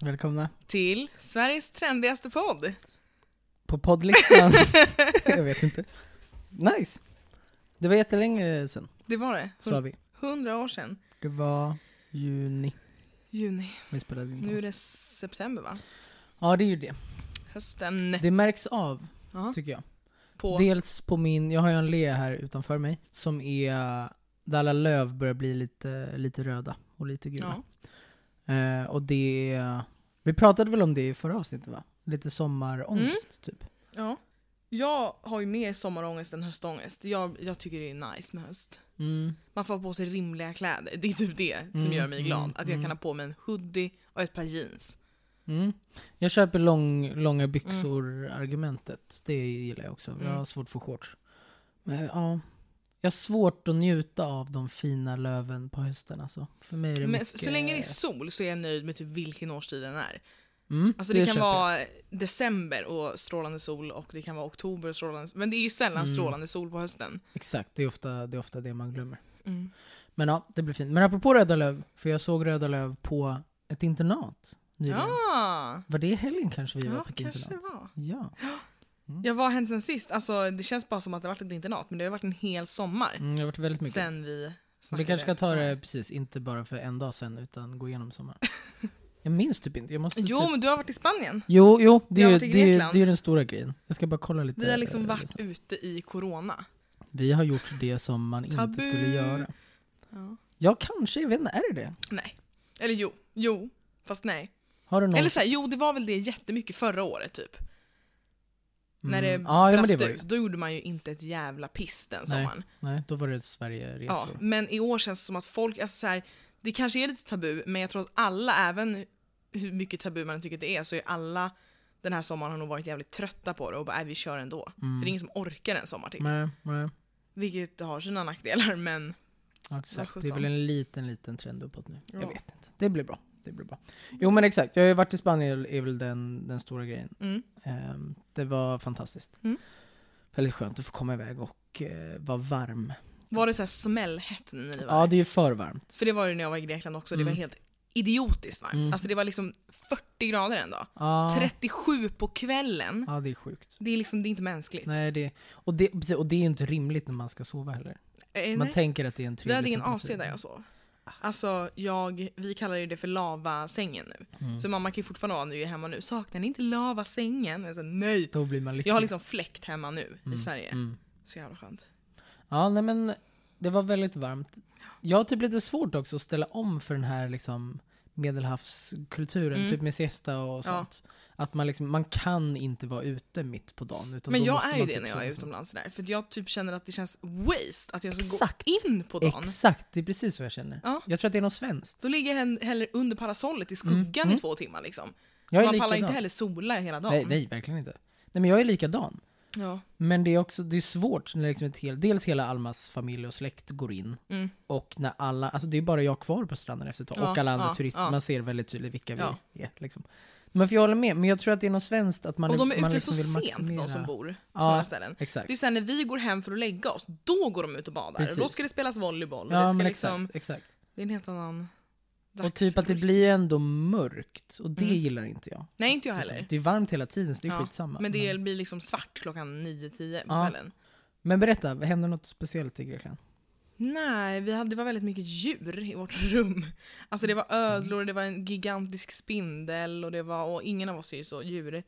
Välkomna. Till Sveriges trendigaste podd. På poddlistan. jag vet inte. Nice. Det var jättelänge sedan, Det var det. sa vi. Hundra år sedan. Det var juni Juni. vi spelade in. Nu är det september va? Ja, det är ju det. Hösten. Det märks av, Ja. tycker jag. På. Dels på min, jag har ju en le här utanför mig, som är där alla löv börjar bli lite, lite röda och lite gula. Ja. Eh, och det vi pratade väl om det i förra avsnittet va? Lite sommarångest typ. ja. Jag har ju mer sommarångest än höstångest. Jag, jag tycker det är nice med höst. Mm. Man får ha på sig rimliga kläder. Det är typ det som Mm, gör mig glad. mm, att jag mm. kan ha på mig en hoodie och ett par jeans. Mm. Jag köper lång, långa byxor-argumentet. Det gillar jag också. Jag har Mm. svårt få shorts. Men ja, jag har svårt att njuta av de fina löven på hösten alltså. För mig är det Men mycket... så länge det är sol så är jag nöjd med typ vilken årstid den är. Mm, Alltså det, kan köper jag. vara december och strålande sol och det kan vara oktober och strålande Men det är ju sällan Mm. strålande sol på hösten. Exakt, det är, ofta, det är ofta det man glömmer. Mm. Men ja, det blir fint. Men apropå röda löv, för jag såg röda löv på ett internat nyligen. Ja, Var det helgen kanske vi var ja på ett det internat? var. Ja. Jag var hänt sen sist, alltså det känns bara som att det har varit ett internat men det har varit en hel sommar. Mm, det har varit väldigt mycket. Sen vi Vi snackade. kanske ska ta det precis, inte bara för en dag sen utan gå igenom sommaren. jag minns typ inte, jag måste Jo typ... men du har varit i Spanien. Jo, jo, det är, ju, det, är, det är den stora grejen. Jag ska bara kolla lite. Vi har liksom eh, varit liksom. ute i corona. Vi har gjort det som man Tabu. inte skulle göra. Ja. Ja, kanske, jag vet inte, är det det? Nej. Eller jo, jo. Fast nej. Har du någon... Eller så här, jo det var väl det jättemycket förra året typ. När det Mm. ja, ja, brast det ut. Då gjorde man ju inte ett jävla piss den Nej, sommaren. Nej, då var det Sverige-resor. Ja, men i år känns det som att folk, alltså så här, det kanske är lite tabu, men jag tror att alla, även hur mycket tabu man tycker det är, så är alla den här sommaren har nog varit jävligt trötta på det och bara vi kör ändå. Mm. För det är ingen som orkar en sommar till. Nej, nej. Vilket har sina nackdelar, men Ja, exakt. Det är väl en liten, liten trend uppåt nu. Ja. Jag vet inte. Det blir bra. Det blir bra. Jo men exakt, jag har ju varit i Spanien är väl den, den stora grejen. mm. Ehm, det var fantastiskt. Mm. Väldigt skönt att få komma iväg och uh, vara varm. var det så här smällhett när ni var Ja, det är ju för varmt. För det var det när jag var i Grekland också, det Mm. var helt idiotiskt varmt. Mm. Alltså det var liksom 40 grader en dag. Ja, 37 på kvällen. ja, det är sjukt. Det är liksom, det är inte mänskligt. Nej, det, och, det, och det är ju inte rimligt när man ska sova heller. Eh, Man nej. tänker att det är en Vi trevlig hade ingen AC där jag sov. Alltså, jag, vi kallar ju det för lavasängen nu. Mm. Så mamma kan ju fortfarande vara, nu hemma nu, saknar ni inte lavasängen? Jag sa, nej! Då blir man lycklig. Jag har liksom fläkt hemma nu i Mm, Sverige. Mm. Så jävla skönt. Ja, nej men det var väldigt varmt. Jag har typ lite svårt också att ställa om för den här liksom medelhavskulturen, Mm. typ med siesta och Ja. sånt. Att man liksom, man kan inte vara ute mitt på dagen. Men då jag är ju det typ när jag är utomlands där. För jag typ känner att det känns waste att jag ska Exakt. gå in på dagen. Exakt, det är precis så jag känner. Ja. Jag tror att det är något svenskt. Då ligger jag hellre under parasollet i skuggan Mm, i mm. två timmar liksom. Man pallar inte heller sola hela dagen. Nej, nej, verkligen inte. Nej men jag är likadan. Ja. Men det är också det är svårt när liksom ett hel, dels hela Almas familj och släkt går in Mm. och när alla, alltså det är bara jag kvar på stranden efter ett tag Ja, och alla andra ja, turister, man ser väldigt tydligt vilka vi är. Liksom. Men för jag håller med, men jag tror att det är något svenskt att man och de är ute liksom så sent de som bor på Ja. sådana ställen. Exakt. Det är såhär när vi går hem för att lägga oss, då går de ut och badar. Precis. Då ska det spelas volleyboll. Ja det, ska liksom, exakt, exakt. det är en helt annan Och typ att det blir ändå mörkt, och det Mm. gillar inte jag. Nej inte jag Liksom. heller. Det är varmt hela tiden så det är Ja, skitsamma. Men det blir liksom svart klockan 9-10 på Ja. kvällen. men berätta, hände något speciellt i Grekland? Nej, vi hade, det var väldigt mycket djur i vårt rum. Alltså det var ödlor, det var en gigantisk spindel och det var, och ingen av oss är ju så djur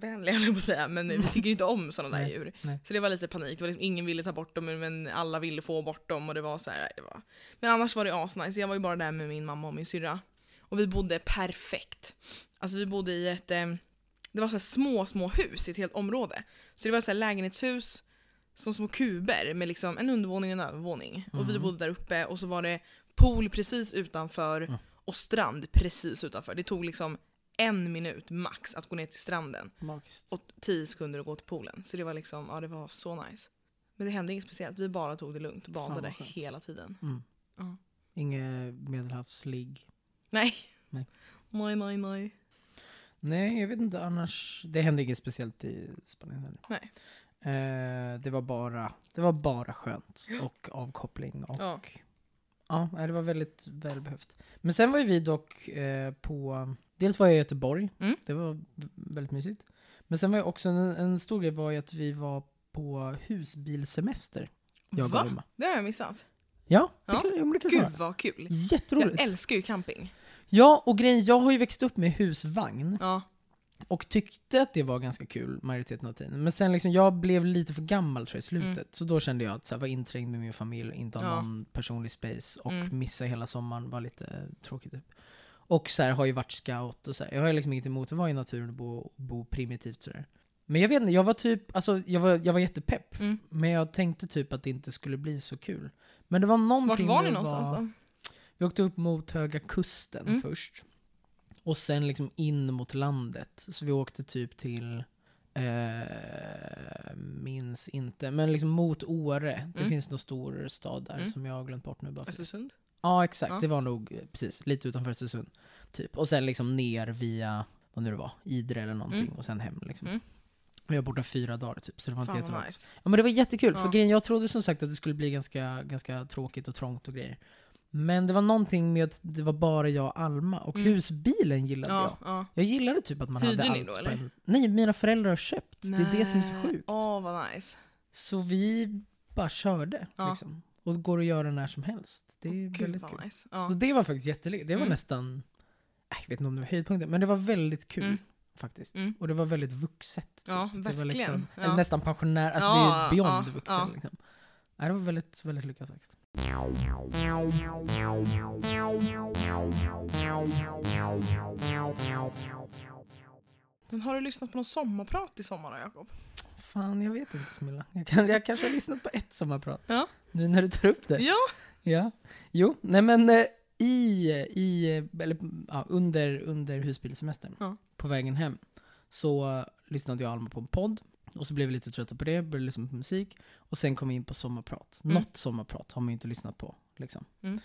vänliga höll jag på att säga, men vi tycker inte om sådana där djur. nej. Så det var lite panik, det var liksom, ingen ville ta bort dem men alla ville få bort dem och det var så här, det var. Men annars var det asnice, jag var ju bara där med min mamma och min syrra. Och vi bodde perfekt. Alltså vi bodde i ett, eh, det var så små, små hus i ett helt område. Så det var så lägenhetshus, som små kuber med liksom en undervåning och en övervåning. Och vi Mhm. bodde där uppe och så var det pool precis utanför Mm. och strand precis utanför. Det tog liksom en minut max att gå ner till stranden Magiskt. och tio sekunder att gå till poolen. Så det var liksom, ja det var så nice. Men det hände inget speciellt, vi bara tog det lugnt och badade hela tiden. Mm. Ja. Inget medelhavsligg. Nej. Nej. Nej, nej, nej. Nej, jag vet inte annars. Det hände inget speciellt i Spanien heller. Nej. Eh, det var bara, det var bara skönt och avkoppling och Ja. Ja, det var väldigt välbehövt. Men sen var ju vi dock eh, på, dels var jag i Göteborg, Mm. det var väldigt mysigt. Men sen var jag också, en, en stor grej var ju att vi var på husbilsemester. Jag Va? Vilma. Det har jag missat. Ja, det Ja. kan, det kan Gud vara. vad kul. Jätteroligt. Jag älskar ju camping. Ja, och grejen, jag har ju växt upp med husvagn. Ja. Och tyckte att det var ganska kul majoriteten av tiden. Men sen liksom, jag blev lite för gammal tror jag i slutet. Mm. Så då kände jag att här, vara inträngd med min familj, inte ha Ja. någon personlig space och Mm. missa hela sommaren var lite tråkigt typ. Och så här, har ju varit scout och så här. Jag har liksom inget emot att vara i naturen och bo, bo primitivt sådär. Men jag vet inte, jag var typ, alltså jag var, jag var jättepepp. Mm. Men jag tänkte typ att det inte skulle bli så kul. Men det var någonting Vart var ni någonstans vara- då? vi åkte upp mot Höga Kusten Mm. först. Och sen liksom in mot landet. Så vi åkte typ till, eh, minns inte, men liksom mot Åre. Det Mm. finns någon stor stad där Mm. som jag har glömt bort nu bara. för- Östersund? Ja exakt, Ja. det var nog eh, precis lite utanför Östersund. Typ. Och sen liksom ner via, vad nu det var, Idre eller någonting Mm. och sen hem liksom. Mm. Vi var borta fyra dagar typ, så det var inte jättelångt. nice. Ja men det var jättekul, för Ja. grejen, jag trodde som sagt att det skulle bli ganska, ganska tråkigt och trångt och grejer. Men det var någonting med att det var bara jag och Alma, och Mm. husbilen gillade Ja, jag. ja. Jag gillade typ att man Hyrde hade allt då, på eller? en... Nej, mina föräldrar har köpt. Det är det som är så Nej. sjukt. Åh vad nice. Så vi bara körde, Ja. liksom. Och det går att göra när som helst. Det är Gud väldigt kul. nice. Så det var faktiskt jätteligt. Det var Mm. nästan, jag vet inte om det var höjdpunkten, men det var väldigt kul. Mm. Faktiskt. Mm. Och det var väldigt vuxet. Typ. Ja, det var verkligen. liksom, nästan pensionär, alltså det är beyond ja, vuxen. Liksom. Nej, det var väldigt, väldigt lyckat faktiskt. Men har du lyssnat på någon sommarprat i sommar Jakob? Fan, jag vet inte Smilla. Jag, kan, jag kanske har lyssnat på ett sommarprat. Ja. Nu när du tar upp det. Ja! Ja. Jo, nej men eh, i, i eller, ja, under, under husbilsemestern, Ja. på vägen hem, så lyssnade jag Alma på en podd. Och så blev vi lite trötta på det, började lyssna på musik. Och sen kom vi in på sommarprat. Mm. Något sommarprat har man ju inte lyssnat på. Liksom. Mm.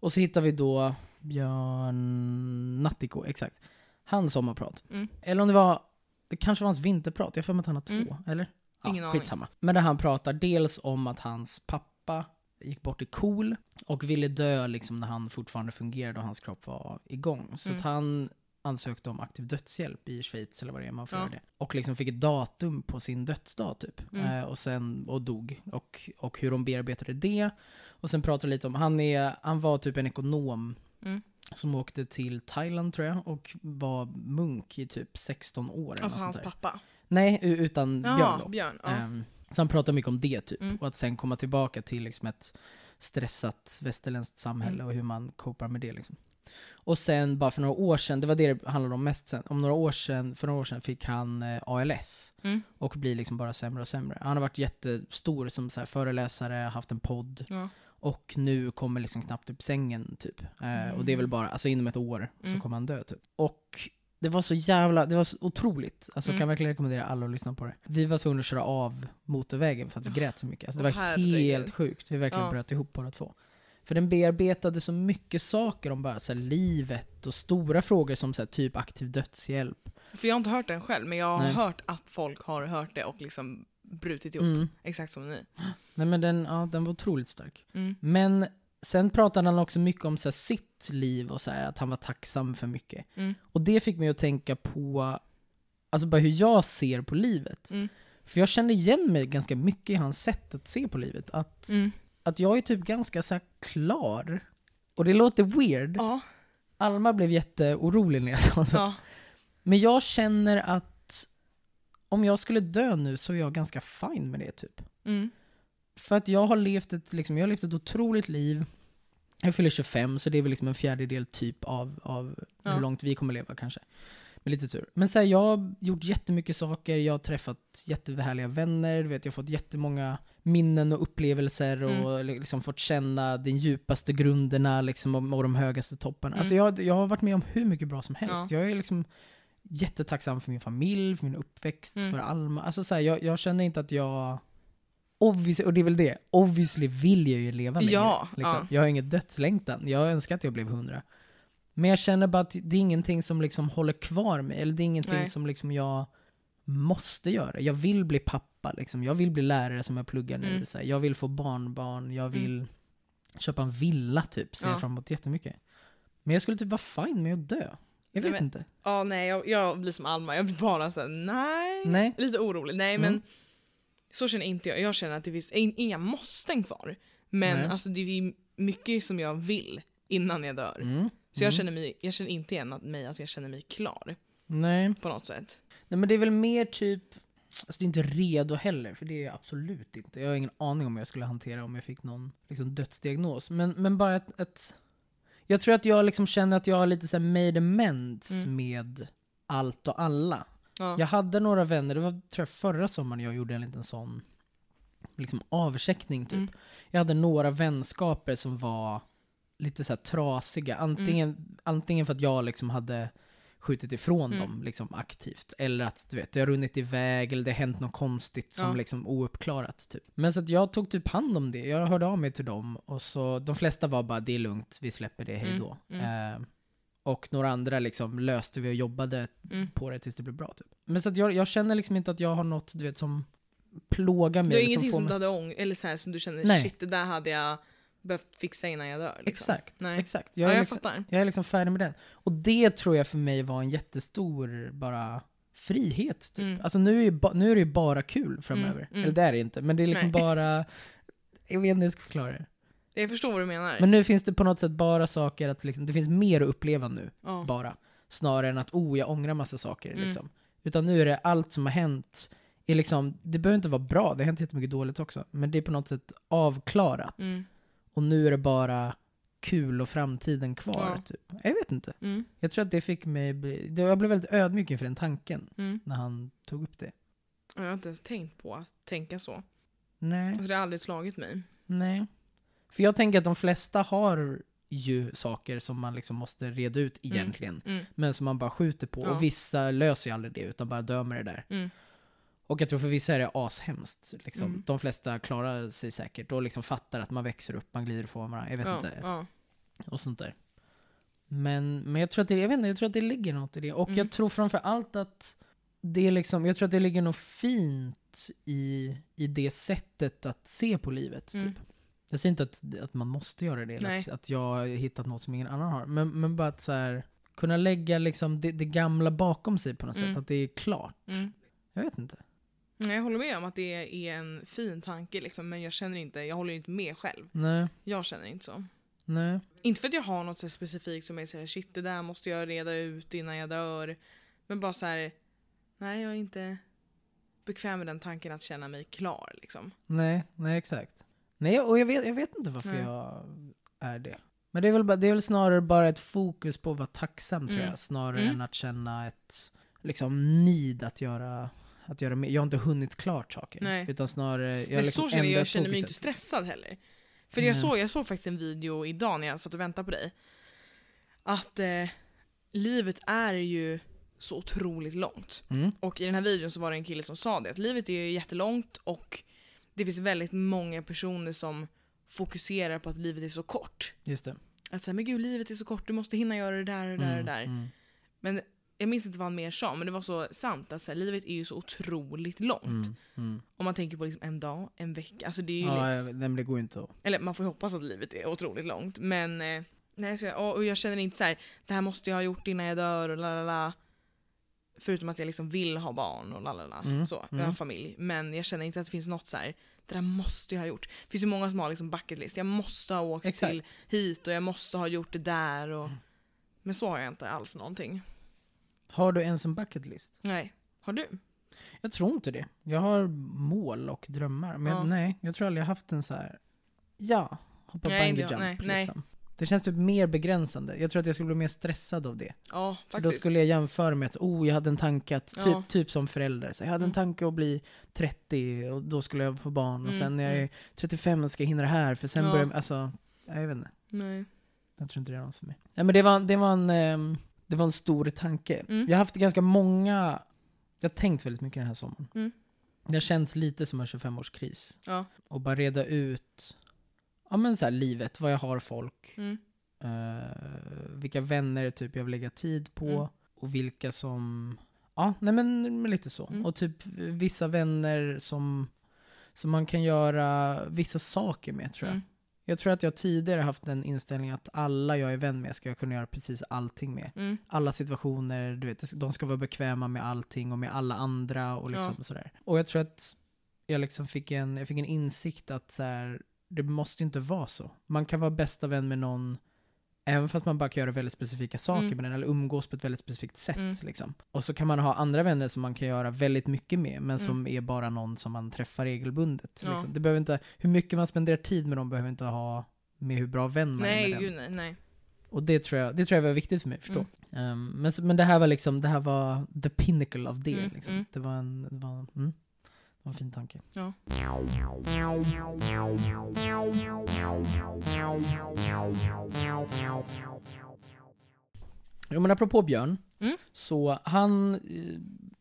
Och så hittade vi då Björn Nattiko, exakt. Hans sommarprat. Mm. Eller om det var, det kanske var hans vinterprat. Jag har för mig att han har två, Mm. eller? Ingen ja, aning. skitsamma. Men där han pratar dels om att hans pappa gick bort i KOL och ville dö liksom när han fortfarande fungerade och hans kropp var igång. Så Mm. att han ansökte om aktiv dödshjälp i Schweiz eller vad det är man får Ja. det. Och liksom fick ett datum på sin dödsdag typ. Mm. Eh, och sen, och dog. Och, och hur de bearbetade det. Och sen pratade lite om, han, är, han var typ en ekonom Mm. som åkte till Thailand tror jag och var munk i typ 16 år. Alltså hans pappa. Nej, utan Björn Ja, då. Björn. Ja. Ehm, så han pratar mycket om det typ. Mm. Och att sen komma tillbaka till liksom ett stressat västerländskt samhälle Mm. och hur man kopar med det liksom. Och sen bara för några år sedan, det var det det handlade om mest sen. Om några år sedan, för några år sedan fick han eh, ALS. Mm. Och blir liksom bara sämre och sämre. Han har varit jättestor som så här föreläsare, haft en podd. Ja. Och nu kommer liksom knappt upp sängen typ. Eh, Och det är väl bara, alltså inom ett år så Mm. kommer han dö typ. Och det var så jävla, det var så otroligt. Alltså Mm. kan verkligen rekommendera alla att lyssna på det. Vi var tvungna att köra av motorvägen för att vi grät så mycket. Alltså det var herregud. helt sjukt. Vi verkligen Ja. bröt ihop båda två. För den bearbetade så mycket saker om bara så livet och stora frågor som så typ aktiv dödshjälp. För jag har inte hört den själv, men jag har Nej. hört att folk har hört det och liksom brutit ihop. Mm. Exakt som ni. Nej men den, ja, den var otroligt stark. Mm. Men sen pratade han också mycket om så sitt liv och så här, att han var tacksam för mycket. Mm. Och det fick mig att tänka på alltså bara hur jag ser på livet. Mm. För jag kände igen mig ganska mycket i hans sätt att se på livet. Att, Mm. Att jag är typ ganska så klar. Och det låter weird. Ja. Alma blev jätteorolig när jag sa så. ja. Men jag känner att om jag skulle dö nu så är jag ganska fine med det typ. Mm. För att jag har levt ett, liksom, jag har levt ett otroligt liv. Jag fyller 25, så det är väl liksom en fjärdedel typ av, av Ja. hur långt vi kommer leva kanske. Med lite tur. Men så här, jag har gjort jättemycket saker, jag har träffat jättehärliga vänner, vet, jag har fått jättemånga minnen och upplevelser och liksom fått känna de djupaste grunderna liksom, och, de högaste topparna. Alltså Mm. jag, jag har varit med om hur mycket bra som helst. Ja. Jag är liksom jättetacksam för min familj, för min uppväxt, Mm. för Alma. Alltså så här, jag, jag känner inte att jag obviously, och det är väl det, obviously vill jag ju leva längre. Ja, liksom. ja. Jag har inget dödslängtan, jag önskar att jag blev hundra. Men jag känner bara att det är ingenting som liksom håller kvar mig, eller det är ingenting Nej. som liksom jag måste göra. Jag vill bli pappa, liksom. jag vill bli lärare som jag pluggar nu. Mm. Så här. Jag vill få barnbarn, jag vill köpa en villa typ, ser Ja. jag fram emot jättemycket. Men jag skulle typ vara fine med att dö. Jag vet men- inte. Ja, nej, jag, jag blir som Alma, jag blir bara såhär, nej. Nej. Lite orolig. Nej, men Mm. så känner inte jag. Jag känner att det finns in, inga måsten kvar. Men Nej. alltså det är mycket som jag vill innan jag dör. Mm. Så jag, Mm. känner mig, jag känner inte igen att, mig att jag känner mig klar Nej. på något sätt. Nej men det är väl mer typ, alltså det är inte redo heller, för det är jag absolut inte. Jag har ingen aning om hur jag skulle hantera om jag fick någon liksom, dödsdiagnos. Men, men bara ett, ett... Jag tror att jag liksom känner att jag har lite såhär made amends Mm. med allt och alla. Ja. Jag hade några vänner, det var tror jag förra sommaren jag gjorde en liten sån liksom avcheckning typ. Mm. Jag hade några vänskaper som var lite så här trasiga. Antingen, antingen för att jag liksom hade skjutit ifrån Mm. dem liksom aktivt. Eller att du vet, det har runnit iväg eller det har hänt något konstigt som Ja. liksom ouppklarat. Typ. Men så att jag tog typ hand om det. Jag hörde av mig till dem och så de flesta var bara det är lugnt, vi släpper det, hej då. Mm, Eh, och några andra liksom löste vi och jobbade Mm. på det tills det blev bra. Typ. Men så att jag, jag känner liksom inte att jag har något du vet, som plågar mig. Du har ingenting som mig- du hade ång eller så här, som du känner Nej. shit det där hade jag behövt fixa innan jag dör. Liksom. Exakt, Nej. exakt. Jag, ja, jag liksom, fattar. Jag är liksom färdig med den. Och det tror jag för mig var en jättestor bara frihet. Typ. Mm. Alltså nu är, ba, nu är det ju bara kul framöver. Mm, mm. Eller det är det inte, men det är liksom Nej. bara... Jag vet inte hur jag ska förklara det. Jag förstår vad du menar. Men nu finns det på något sätt bara saker att liksom, det finns mer att uppleva nu, ja. bara. Snarare än att oh, jag ångrar massa saker. Mm. Liksom. Utan nu är det allt som har hänt, är liksom, det behöver inte vara bra, det har hänt jättemycket dåligt också. Men det är på något sätt avklarat. Mm. Och nu är det bara kul och framtiden kvar. Ja. Typ. Jag vet inte. Mm. Jag tror att det fick mig bli, jag blev väldigt ödmjuk inför den tanken Mm. när han tog upp det. Jag har inte ens tänkt på att tänka så. Nej, Alltså det har aldrig slagit mig. nej. För jag tänker att de flesta har ju saker som man liksom måste reda ut egentligen. Mm. Men som man bara skjuter på. Ja. Och vissa löser ju aldrig det utan bara dömer det där. Mm. Och jag tror för vissa är det ashemskt. Liksom. Mm. De flesta klarar sig säkert och liksom fattar att man växer upp, man glider ifrån varandra. Jag vet Ja, inte. ja. och sånt där. Men, men jag tror att det, jag vet inte, jag tror att det ligger något i det. Och Mm. jag tror framför allt att det är liksom, jag tror att det ligger något fint i, i det sättet att se på livet. Mm. Typ. Jag säger inte att, att man måste göra det, eller att, att jag har hittat något som ingen annan har. Men, men bara att så här, kunna lägga liksom det, det gamla bakom sig på något Mm. sätt. Att det är klart. Mm. Jag vet inte. Nej, Jag håller med om att det är en fin tanke liksom, men jag känner inte, jag håller inte med själv. Nej, Jag känner inte så. nej. Inte för att jag har något så specifikt som är såhär shit det där måste jag reda ut innan jag dör. Men bara så här. nej jag är inte bekväm med den tanken att känna mig klar liksom. Nej, nej exakt. Nej, och jag vet, jag vet inte varför Nej. jag är det. Men det är, väl bara, det är väl snarare bara ett fokus på att vara tacksam tror Mm. jag, snarare Mm. än att känna ett liksom need att göra, att göra mer. Jag har inte hunnit klart saker. Nej. Utan snarare, jag Men liksom så känner jag, jag känner mig inte stressad heller. För jag Nej. såg, jag såg faktiskt en video idag när jag satt och väntade på dig. Att eh, livet är ju så otroligt långt. Mm. Och i den här videon så var det en kille som sa det, att livet är ju jättelångt och det finns väldigt många personer som fokuserar på att livet är så kort. Just det. Att säga, men gud livet är så kort, du måste hinna göra det där och det där och det där. Mm. Men jag minns inte vad han mer sa, men det var så sant att så här, livet är ju så otroligt långt. Mm. Mm. Om man tänker på liksom en dag, en vecka. Alltså det är ju Ja, nej, men det går ju inte att... eller man får ju hoppas att livet är otroligt långt. Men eh, nej, så jag, och jag känner inte så här, det här måste jag ha gjort innan jag dör och lalala. Förutom att jag liksom vill ha barn och lalala. Mm, Så, jag mm. har familj. Men jag känner inte att det finns något så här, det där måste jag ha gjort. Det finns ju många som har liksom bucket list. Jag måste ha åkt Exakt. till hit och jag måste ha gjort det där. Och, Mm. Men så har jag inte alls någonting. Har du ens en bucket list? Nej. Har du? Jag tror inte det. Jag har mål och drömmar. Men Ja. nej, jag tror aldrig jag haft en så här. ja, hoppa Nej, bungee det- jump nej, nej. liksom. Det känns typ mer begränsande. Jag tror att jag skulle bli mer stressad av det. Ja, För då faktiskt. skulle jag jämföra med att, oh, jag hade en tanke att, typ, Ja. typ som förälder, så jag hade en Mm. tanke att bli 30 och då skulle jag få barn och Mm, sen när jag är mm. 35 ska jag hinna det här för sen Ja. börjar, alltså, jag vet inte. Nej. Jag tror inte det är något för mig. Ja, men det var, det var en, ehm, det var en stor tanke. Mm. Jag har haft ganska många, jag har tänkt väldigt mycket den här sommaren. Mm. Det har känts lite som en 25-årskris. Ja. Och bara reda ut, ja men så här, livet, vad jag har folk. Mm. eh, vilka vänner typ jag vill lägga tid på. Mm. Och vilka som, ja nej men, men lite så. Mm. Och typ vissa vänner som, som man kan göra vissa saker med tror jag. Jag tror att jag tidigare haft den inställningen att alla jag är vän med ska jag kunna göra precis allting med. Mm. Alla situationer, du vet, de ska vara bekväma med allting och med alla andra och liksom Ja. sådär. Och jag tror att jag liksom fick en, jag fick en insikt att så här, det måste inte vara så. Man kan vara bästa vän med någon Även fast man bara kan göra väldigt specifika saker Mm. med den, eller umgås på ett väldigt specifikt sätt. Mm. Liksom. Och så kan man ha andra vänner som man kan göra väldigt mycket med, men Mm. som är bara någon som man träffar regelbundet. Ja. Liksom. Det behöver inte, hur mycket man spenderar tid med dem behöver inte ha med hur bra vän man är Nej, med den. gud nej. nej. Och det tror, jag, det tror jag var viktigt för mig att förstå. Ehm, men, men det här var liksom, det här var the pinnacle av det. Mm, liksom. Det var en, det var, var en fin tanke. Ja. Jo men apropå Björn, Mm. så han, eh,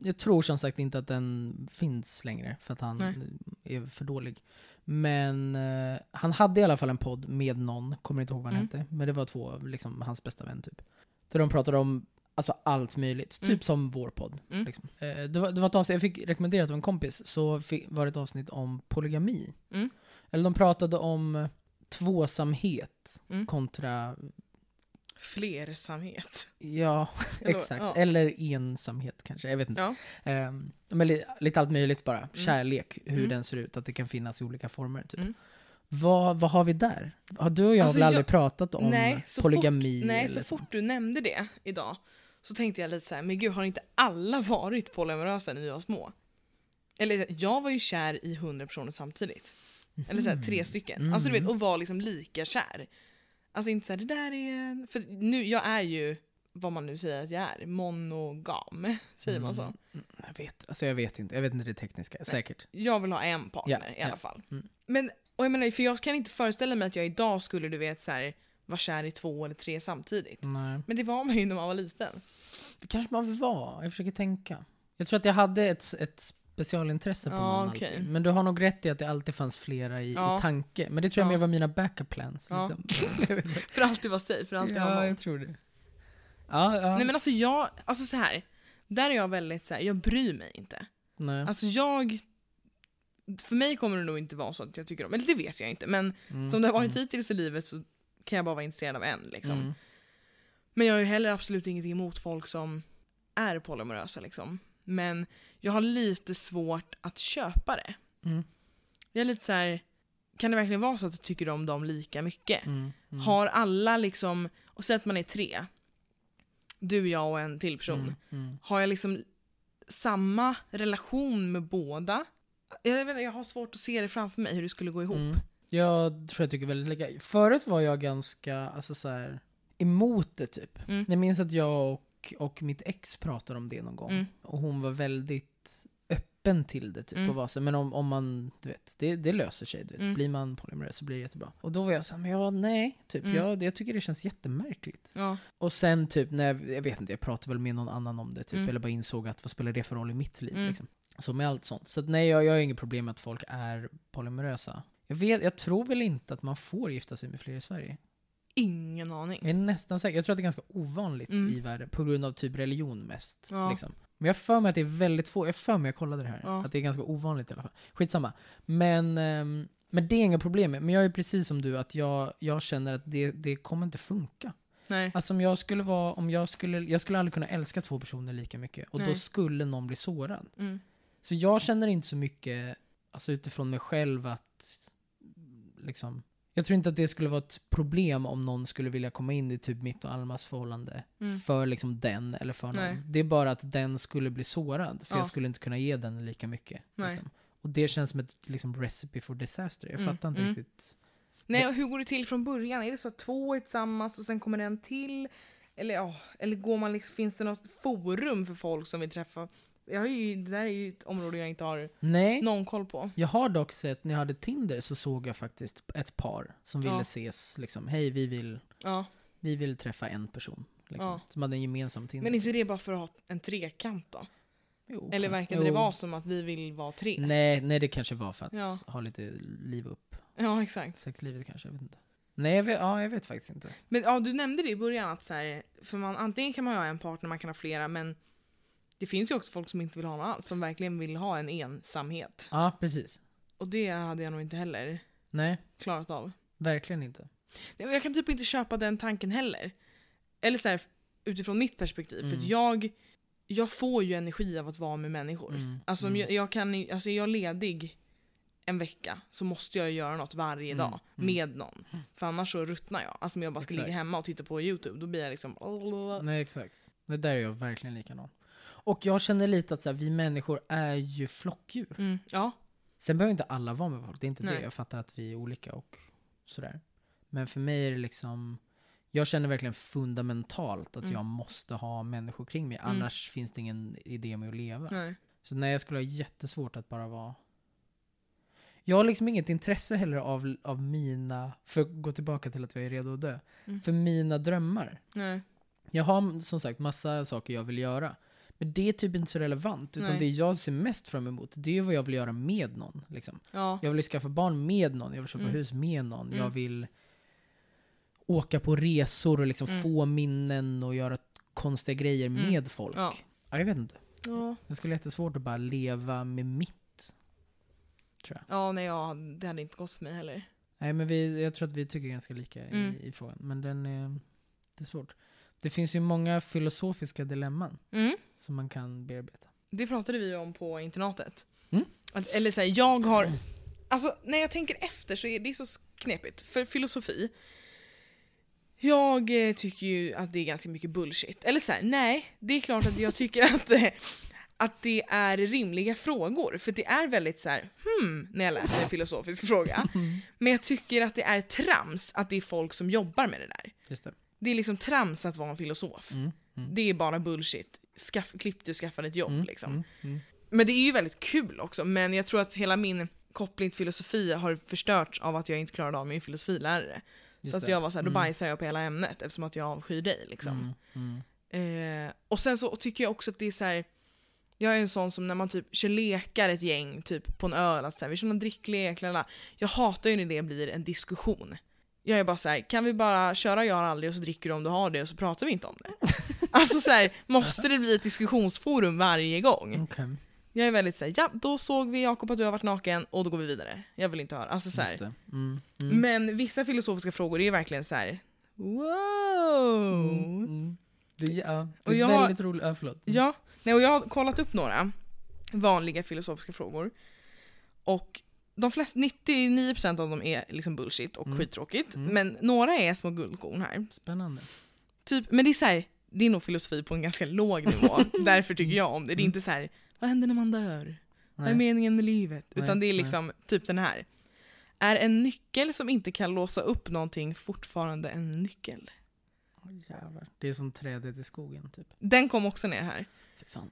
jag tror som sagt inte att den finns längre för att han Nej. är för dålig. Men eh, han hade i alla fall en podd med någon, kommer inte ihåg vad han Mm. hette, men det var två, liksom hans bästa vän typ. Där de pratade om alltså, allt möjligt, typ Mm. som vår podd. Mm. Liksom. Eh, det, var, det var ett avsnitt, jag fick rekommenderat av en kompis, så fick, var det ett avsnitt om polygami. Mm. Eller de pratade om tvåsamhet Mm. kontra Flersamhet. Ja, exakt. ja. Eller ensamhet kanske, jag vet inte. Ja. Ehm, men li, lite allt möjligt bara. Kärlek, hur Mm. den ser ut, att det kan finnas i olika former. Typ. Mm. Vad, vad har vi där? Har du och jag Alltså, väl aldrig jag- pratat om Nej, så polygami? Nej, eller så fort du nämnde det idag så tänkte jag lite så här, men gud har inte alla varit polyamorösa när vi var små? Eller jag var ju kär i 100 personer samtidigt. Eller så här, tre stycken. Mm. Alltså du vet, och var liksom lika kär. Alltså inte såhär, det där är... För nu, jag är ju, vad man nu säger att jag är, monogam. Säger man så? Mm, Jag vet, alltså jag vet inte, jag vet inte det tekniska, säkert. Jag vill ha en partner Ja, i alla ja. fall. Mm. Men, och jag menar, för jag kan inte föreställa mig att jag idag skulle, du vet, så här, vara kär i två eller tre samtidigt. Nej. Men det var man ju när man var liten. Det kanske man var, jag försöker tänka. Jag tror att jag hade ett, ett specialintresse på Ja, någon okej. alltid. Men du har nog rätt i att det alltid fanns flera i, Ja. i tanke. Men det tror jag Ja. mer var mina backup plans. Ja. Liksom. För alltid vara safe, för alltid ha ja, någon. jag tror det. Ja, ja. Nej men alltså jag, alltså så här. Där är jag väldigt så här, jag bryr mig inte. Nej. Alltså jag, för mig kommer det nog inte vara så att jag tycker om, eller det vet jag inte, men Mm, som det har varit mm, hittills i livet så kan jag bara vara intresserad av en liksom. mm. Men jag har ju heller absolut ingenting emot folk som är polyamorösa liksom. Men jag har lite svårt att köpa det. Mm. Jag är lite så här. kan det verkligen vara så att du tycker om dem lika mycket? Mm, mm. Har alla liksom, och säg att man är tre, du, jag och en till person. Mm, mm. Har jag liksom samma relation med båda? Jag, vet, inte, jag har svårt att se det framför mig hur det skulle gå ihop. Mm. Jag tror jag tycker väldigt lika. Förut var jag ganska, alltså så här, emot det typ. Mm. Jag minns att jag och, och mitt ex pratade om det någon gång. Mm. Och hon var väldigt öppen till det typ. Mm. Och var så, men om, om man, du vet, det, det löser sig. Du vet. Mm. Blir man polyamorös så blir det jättebra. Och då var jag såhär, men ja, nej, typ. Mm. Jag, jag tycker det känns jättemärkligt. Ja. Och sen typ, när jag, jag vet inte, jag pratade väl med någon annan om det typ. Mm. Eller bara insåg att vad spelar det för roll i mitt liv Mm. liksom. Så med allt sånt. Så att, nej, jag, jag har inget problem med att folk är polyamorösa. Jag, vet, jag tror väl inte att man får gifta sig med fler i Sverige. Ingen aning. Jag är nästan säker. Jag tror att det är ganska ovanligt Mm. i världen, på grund av typ religion mest. Ja. Liksom. Men jag för mig att det är väldigt få, jag för mig jag kollade det här, Ja. att det är ganska ovanligt i alla fall. Skitsamma. Men, ehm, men det är inga problem med. Men jag är precis som du, att jag, jag känner att det, det kommer inte funka. Nej. Alltså om jag skulle vara, om jag skulle, jag skulle aldrig kunna älska två personer lika mycket. Och då Nej. skulle någon bli sårad. Mm. Så jag känner inte så mycket, alltså utifrån mig själv att, liksom, jag tror inte att det skulle vara ett problem om någon skulle vilja komma in i typ mitt och Almas förhållande Mm. för liksom den eller för någon. Nej. Det är bara att den skulle bli sårad, för Ja. jag skulle inte kunna ge den lika mycket. Liksom. Och det känns som ett liksom, recipe for disaster. Jag Mm, fattar inte mm. riktigt. Nej, och hur går det till från början? Är det så att två är tillsammans och sen kommer en till? Eller, ja, eller går man liksom, finns det något forum för folk som vill träffa? Jag har ju, det där är ju ett område jag inte har Nej, någon koll på. jag har dock sett, när jag hade Tinder så såg jag faktiskt ett par som ville Ja. ses, liksom, hej vi vill, Ja. vi vill träffa en person. Liksom, Ja. Som hade en gemensam Tinder. Men inte det bara för att ha en trekant då? Jo, Eller kan- verkade det jo. vara som att vi vill vara tre? Nej, nej, det kanske var för att Ja. ha lite liv upp. Ja, exakt. Sexlivet kanske, jag vet inte. Nej, jag vet, ja, jag vet faktiskt inte. Men ja, du nämnde det i början att så här, för man, antingen kan man ha en partner, man kan ha flera, men det finns ju också folk som inte vill ha någon alls, som verkligen vill ha en ensamhet. Ja, precis. Och det hade jag nog inte heller Nej, klarat av. verkligen inte. Nej, Jag kan typ inte köpa den tanken heller. Eller så här, utifrån mitt perspektiv. För Mm. att jag, jag får ju energi av att vara med människor. Mm, Alltså, om mm. jag, jag kan, i- alltså är jag ledig en vecka så måste jag göra något varje Mm, dag mm. med någon. För annars så ruttnar jag. Alltså om jag bara ska Exakt. ligga hemma och titta på YouTube, då blir jag liksom... Nej, exakt. Det där är jag verkligen likadan. Och jag känner lite att så här, vi människor är ju flockdjur. Mm, ja. Sen behöver inte alla vara med folk, det är inte Nej. det. Jag fattar att vi är olika och sådär. Men för mig är det liksom, jag känner verkligen fundamentalt att Mm. jag måste ha människor kring mig, Mm. annars finns det ingen idé med att leva. Nej. Så nej, jag skulle ha jättesvårt att bara vara... Jag har liksom inget intresse heller av, av mina, för att gå tillbaka till att jag är redo att dö, Mm. för mina drömmar. Nej. Jag har som sagt massa saker jag vill göra. Men det är typ inte så relevant, utan Nej. det jag ser mest fram emot, det är vad jag vill göra med någon. Liksom. Ja. Jag vill skaffa barn med någon, jag vill köpa Mm. hus med någon, Mm. jag vill åka på resor och liksom Mm. få minnen och göra konstiga grejer Mm. med folk. Ja. Ja, jag vet inte. Ja. Det skulle vara jättesvårt att bara leva med mitt. Tror jag. Ja, nej, ja, det hade inte gått för mig heller. Nej, men vi, jag tror att vi tycker ganska lika Mm. i, i frågan. Men den är, det är svårt. Det finns ju många filosofiska dilemman Mm. som man kan bearbeta. Det pratade vi om på internatet. Mm. Att, eller så här, jag har... Alltså när jag tänker efter så är det så knepigt. För filosofi, jag eh, tycker ju att det är ganska mycket bullshit. Eller så här, nej, det är klart att jag tycker att, eh, att det är rimliga frågor. För det är väldigt så här, hmm, när jag läser en filosofisk fråga. Men jag tycker att det är trams att det är folk som jobbar med det där. Just det. Det är liksom trams att vara en filosof. Mm. Mm. Det är bara bullshit. Skaff, klipp du, skaffa ett jobb Mm. liksom. Mm. Mm. Men det är ju väldigt kul också, men jag tror att hela min koppling till filosofi har förstörts av att jag inte klarade av min filosofilärare. Just så att det. jag var såhär, då Mm. bajsar jag på hela ämnet eftersom att jag avskyr dig liksom. Mm. Eh, och sen så tycker jag också att det är så här. jag är en sån som när man typ kör lekar ett gäng typ på en öl, att så här, vi kör någon dricklek, lalala. jag hatar ju när det blir en diskussion. Jag är bara så här, kan vi bara köra jag har aldrig och så dricker du om du har det och så pratar vi inte om det. alltså så här, måste det bli ett diskussionsforum varje gång? Okej. Jag är väldigt såhär, ja då såg vi Jakob att du har varit naken och då går vi vidare. Jag vill inte höra. Alltså så. Mm. Mm. Men vissa filosofiska frågor är verkligen så här. wow! Mm. Mm. Det, ja, det är jag väldigt roligt. Ja, förlåt. Ja, nej, och jag har kollat upp några vanliga filosofiska frågor. Och de flesta, 99% av dem är liksom bullshit och Mm. skittråkigt. Mm. Men några är små guldkorn här. Spännande. Typ, men det är så här, det är nog filosofi på en ganska låg nivå. Därför tycker jag om det. Det är Mm. inte så här, vad händer när man dör? Vad är Nej. meningen med livet? Nej, Utan det är nej. liksom typ den här. Är en nyckel som inte kan låsa upp någonting fortfarande en nyckel? Åh, jävlar. Det är som trädet i skogen, typ. Den kom också ner här.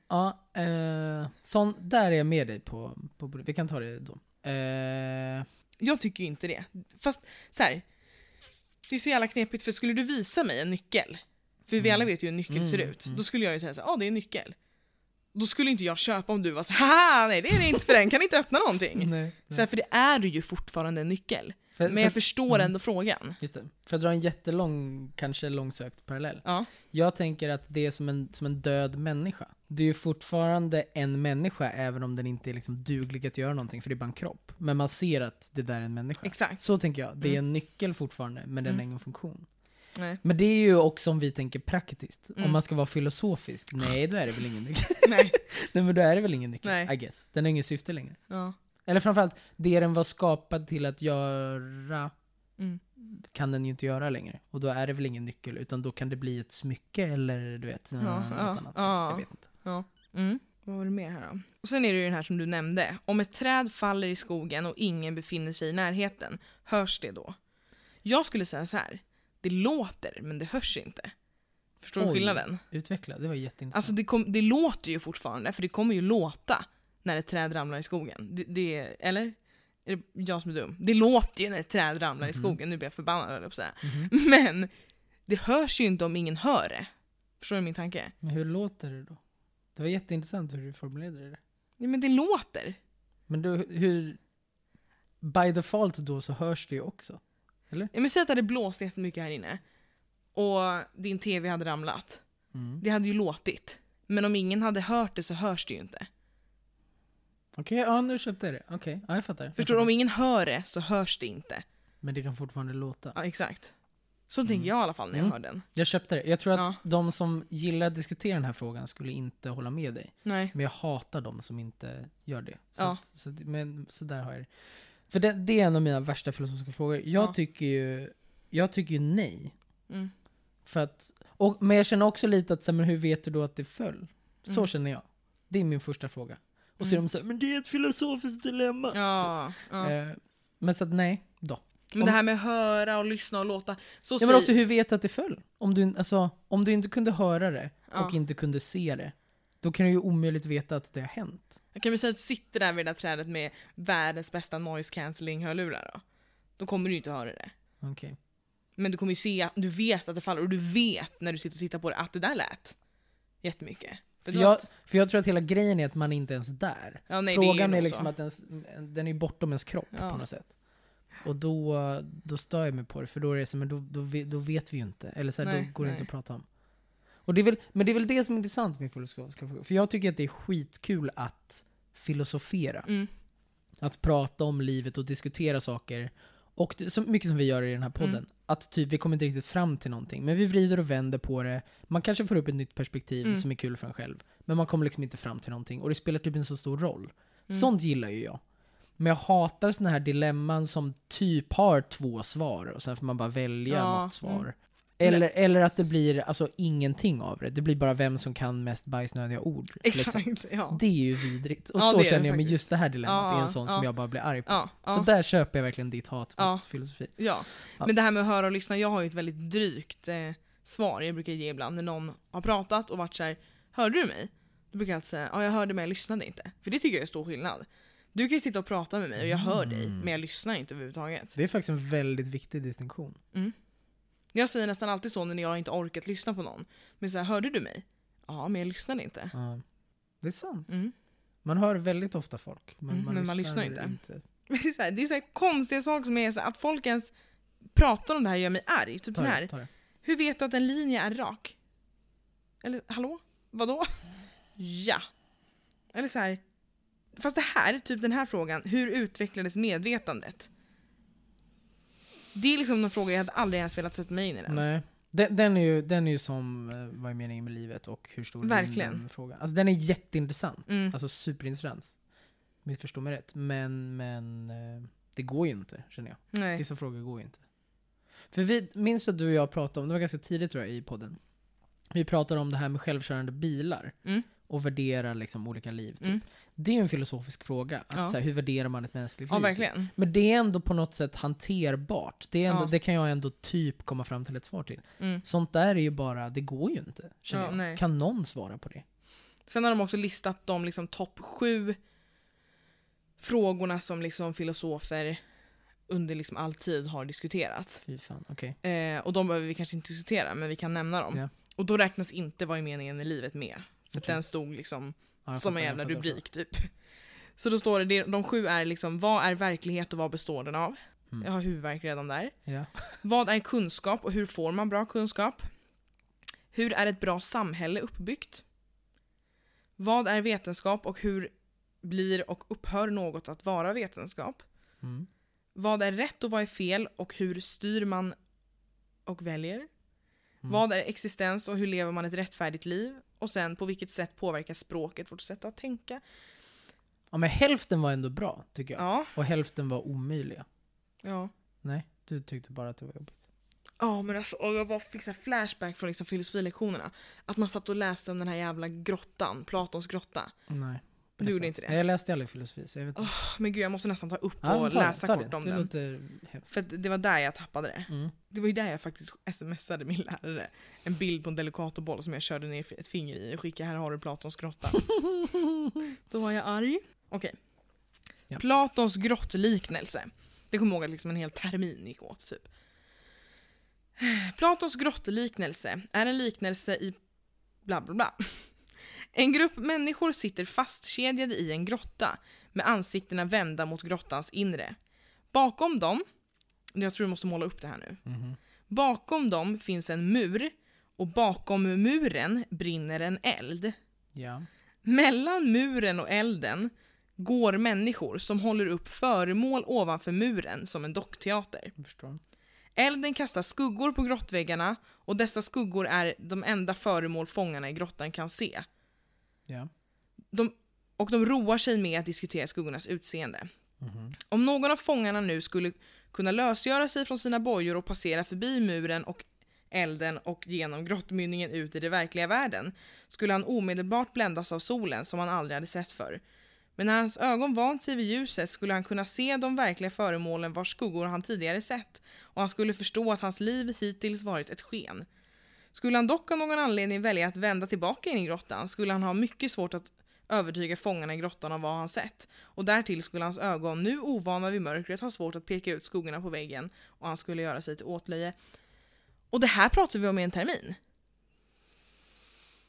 Ja, eh, sån, där är jag med dig på, på Vi kan ta det då. Eh, Jag tycker ju inte det. Fast så här. Det är så jävla knepigt för skulle du visa mig en nyckel, för vi Mm. alla vet ju hur en nyckel Mm, ser ut, mm. då skulle jag ju säga så här, ja det är en nyckel. Då skulle inte jag köpa om du var så här, nej det är det inte för den kan inte öppna någonting. nej, Så här, för det är ju fortfarande en nyckel. För, Men jag för, förstår mm. ändå frågan. just det. För att dra en jättelång, kanske långsökt parallell. Ja. Jag tänker att det är som en, som en död människa. Det är ju fortfarande en människa även om den inte är liksom duglig att göra någonting, för det är bara en kropp. Men man ser att det där är en människa. Exakt. Så tänker jag. Det är Mm. en nyckel fortfarande, men den har Mm. ingen funktion. Nej. Men det är ju också om vi tänker praktiskt. Mm. Om man ska vara filosofisk, nej då är det väl ingen nyckel. nej. nej men då är det väl ingen nyckel, Nej. I guess. Den har ingen syfte längre. Ja. Eller framförallt, det den var skapad till att göra Mm. kan den ju inte göra längre. Och då är det väl ingen nyckel, utan då kan det bli ett smycke eller du vet, Ja, något ja, annat. ja. Jag vet inte. Mm. Vad var det mer här då? Och sen är det ju den här som du nämnde. Om ett träd faller i skogen och ingen befinner sig i närheten, hörs det då? Jag skulle säga så här. Det låter, men det hörs inte. Förstår du Oj. skillnaden? Utveckla, det var jätteintressant. Alltså det, kom, det låter ju fortfarande, för det kommer ju låta när ett träd ramlar i skogen. Det, det, eller? Är det jag som är dum? Det låter ju när ett träd ramlar i Mhm. skogen, nu blir jag förbannad höll jag på att säga. Mhm. Men det hörs ju inte om ingen hör det. Förstår du min tanke? Men hur låter det då? Det var jätteintressant hur du formulerade det. Ja, men det låter. Men då, hur... By default då så hörs det ju också. Ja, men säg att det hade blåst jättemycket här inne. Och din tv hade ramlat. Mm. Det hade ju låtit. Men om ingen hade hört det så hörs det ju inte. Okej, ja nu köpte jag det. Okej, ja, jag fattar. Förstår du? Om ingen hör det så hörs det inte. Men det kan fortfarande låta. Ja, exakt. Så tänker jag i alla fall när jag Mm. hör den. Jag köpte det. Jag tror att Ja. de som gillar att diskutera den här frågan skulle inte hålla med dig. Nej. Men jag hatar de som inte gör det. Så, Ja. att, så, men, så där har jag det. För det, det är en av mina värsta filosofiska frågor. Jag Ja. tycker ju jag tycker ju nej. Mm. För att, och, men jag känner också lite att, så här, men hur vet du då att det föll? Så Mm. känner jag. Det är min första fråga. Och så är Mm. de så här, men det är ett filosofiskt dilemma. Ja. ja. Eh, men så att nej, då. Men det här med att höra och lyssna och låta. Så Ja, men också hur vet du att det föll? Om du, alltså, om du inte kunde höra det och Ja. inte kunde se det, då kan du ju omöjligt veta att det har hänt. Jag kan väl säga att du sitter där vid det där trädet med världens bästa noise cancelling hörlurar då. Då kommer du inte höra det. Okej. Men du kommer ju se, du vet att det faller och du vet när du sitter och tittar på det att det där lät jättemycket. För, jag, för jag tror att hela grejen är att man inte ens är där. ja, nej, Frågan nog är liksom att ens, den är bortom ens kropp Ja. på något sätt. Och då, då stör jag mig på det, för då är det så, men då, då, då vet vi ju inte. Eller så här, Nej, då går det inte nej. att prata om. Och det är väl, men det är väl det som är intressant med filosofiska frågor. För jag tycker att det är skitkul att filosofera. Mm. Att prata om livet och diskutera saker. Och det- så mycket som vi gör i den här podden. Mm. Att typ vi kommer inte riktigt fram till någonting. Men vi vrider och vänder på det. Man kanske får upp ett nytt perspektiv Mm. som är kul för en själv. Men man kommer liksom inte fram till någonting. Och det spelar typ en så stor roll. Mm. Sånt gillar ju jag. Men jag hatar såna här dilemman som typ har två svar och sen får man bara välja Ja, något svar. mm. Eller, eller att det blir alltså ingenting av det. Det blir bara vem som kan mest bajsnödiga ord. liksom. Exakt, ja. Det är ju vidrigt. Och Ja, så känner jag med just det här dilemmat. det är Ja, en sån ja. som jag bara blir arg på. Ja, Så ja, där köper jag verkligen ditt hat Ja. mot filosofi. ja. Ja. Men det här med att höra och lyssna, jag har ju ett väldigt drygt eh, svar jag brukar ge ibland när någon har pratat och varit så här: Hörde du mig? Då brukar jag alltid säga ja jag hörde men jag lyssnade inte. För det tycker jag är stor skillnad. Du kan ju sitta och prata med mig och jag hör dig, Mm. men jag lyssnar inte överhuvudtaget. Det är faktiskt en väldigt viktig distinktion. Jag säger nästan alltid så när jag inte orkat lyssna på någon. Men så här, hörde du mig? Ja, men jag lyssnade inte. Ja. Det är sant. Mm. Man hör väldigt ofta folk. Men, Mm, man, men man lyssnar lyssnar inte. inte. Det är så, här, det är så här konstiga saker som är så att folk ens pratar om det här gör mig arg. Typ den här. Hur vet du att en linje är rak? Eller hallå? Vadå? Ja. Eller så här. Fast det här, typ den här frågan, hur utvecklades medvetandet? Det är liksom en fråga jag hade aldrig ens velat sätta mig in i den. Nej. Den, den, är ju, den är ju som eh, vad är meningen med livet och hur stor är Verkligen. med frågan. Alltså den är jätteintressant. Mm. Alltså superintressant. Missförstå mig rätt. Men, men eh, det går ju inte, känner jag. Nej. Vissa frågor går ju inte. För vi, minns att du och jag pratade om, det var ganska tidigt tror jag i podden. Vi pratade om det här med självkörande bilar. Mm. Och värdera liksom olika liv. Typ. Mm. Det är ju en filosofisk fråga. Att, Ja. så här, hur värderar man ett mänskligt Ja, liv? verkligen. Men det är ändå på något sätt hanterbart. Det, är ändå, Ja. det kan jag ändå typ komma fram till ett svar till. Mm. Sånt där är ju bara, det går ju inte. jag. Kan någon svara på det? Sen har de också listat de liksom topp sju frågorna som liksom filosofer under liksom all tid har diskuterat. Fy fan, okej. Eh, och de behöver vi kanske inte diskutera, men vi kan nämna dem. Ja. Och då räknas inte vad är meningen med livet med. Den stod liksom Ja, som en jävla rubrik typ. Så då står det, de sju är liksom, vad är verklighet och vad består den av? Mm. Jag har huvudvärk redan där. Ja. Vad är kunskap och hur får man bra kunskap? Hur är ett bra samhälle uppbyggt? Vad är vetenskap och hur blir och upphör något att vara vetenskap? Mm. Vad är rätt och vad är fel och hur styr man och väljer? Mm. Vad är existens och hur lever man ett rättfärdigt liv? Och sen på vilket sätt påverkar språket vårt sätt att tänka? ja, men hälften var ändå bra, tycker jag. Ja, Och hälften var omöjliga. ja. Nej, du tyckte bara att det var jobbigt. Ja men alltså, och jag bara fick så flashback från liksom filosofilektionerna. Att man satt och läste om den här jävla grottan, Platons grotta. Nej. Du gjorde inte det? Nej, jag läste aldrig filosofi, så jag vet inte. Men gud jag måste nästan ta upp Ja, och ta läsa ta kort det. om det den. låter hemskt. För det var där jag tappade det. Mm. Det var ju där jag faktiskt smsade min lärare en bild på en Delicatoboll som jag körde ner ett finger i och skickade här har du Platons grotta. Då var jag arg. Okej. Ja. Platons grottliknelse. Det kommer ihåg att liksom en hel termin gick åt typ. Platons grottliknelse är en liknelse i bla bla bla. En grupp människor sitter fastkedjade i en grotta med ansiktena vända mot grottans inre. Bakom dem, jag tror du måste måla upp det här nu. Mhm. Bakom dem finns en mur och bakom muren brinner en eld. Ja. Mellan muren och elden går människor som håller upp föremål ovanför muren som en dockteater. Elden kastar skuggor på grottväggarna och dessa skuggor är de enda föremål fångarna i grottan kan se. Ja. De, och de roar sig med att diskutera skuggornas utseende. Mhm. Om någon av fångarna nu skulle kunna lösgöra sig från sina bojor och passera förbi muren och elden och genom grottmynningen ut i den verkliga världen skulle han omedelbart bländas av solen som han aldrig hade sett förr. Men när hans ögon vant sig vid ljuset skulle han kunna se de verkliga föremålen vars skuggor han tidigare sett och han skulle förstå att hans liv hittills varit ett sken. Skulle han dock av någon anledning välja att vända tillbaka in i grottan skulle han ha mycket svårt att övertyga fångarna i grottan om vad han sett. Och därtill skulle hans ögon, nu ovana vid mörkret, ha svårt att peka ut skuggorna på väggen och han skulle göra sig till åtlöje. Och det här pratar vi om i en termin.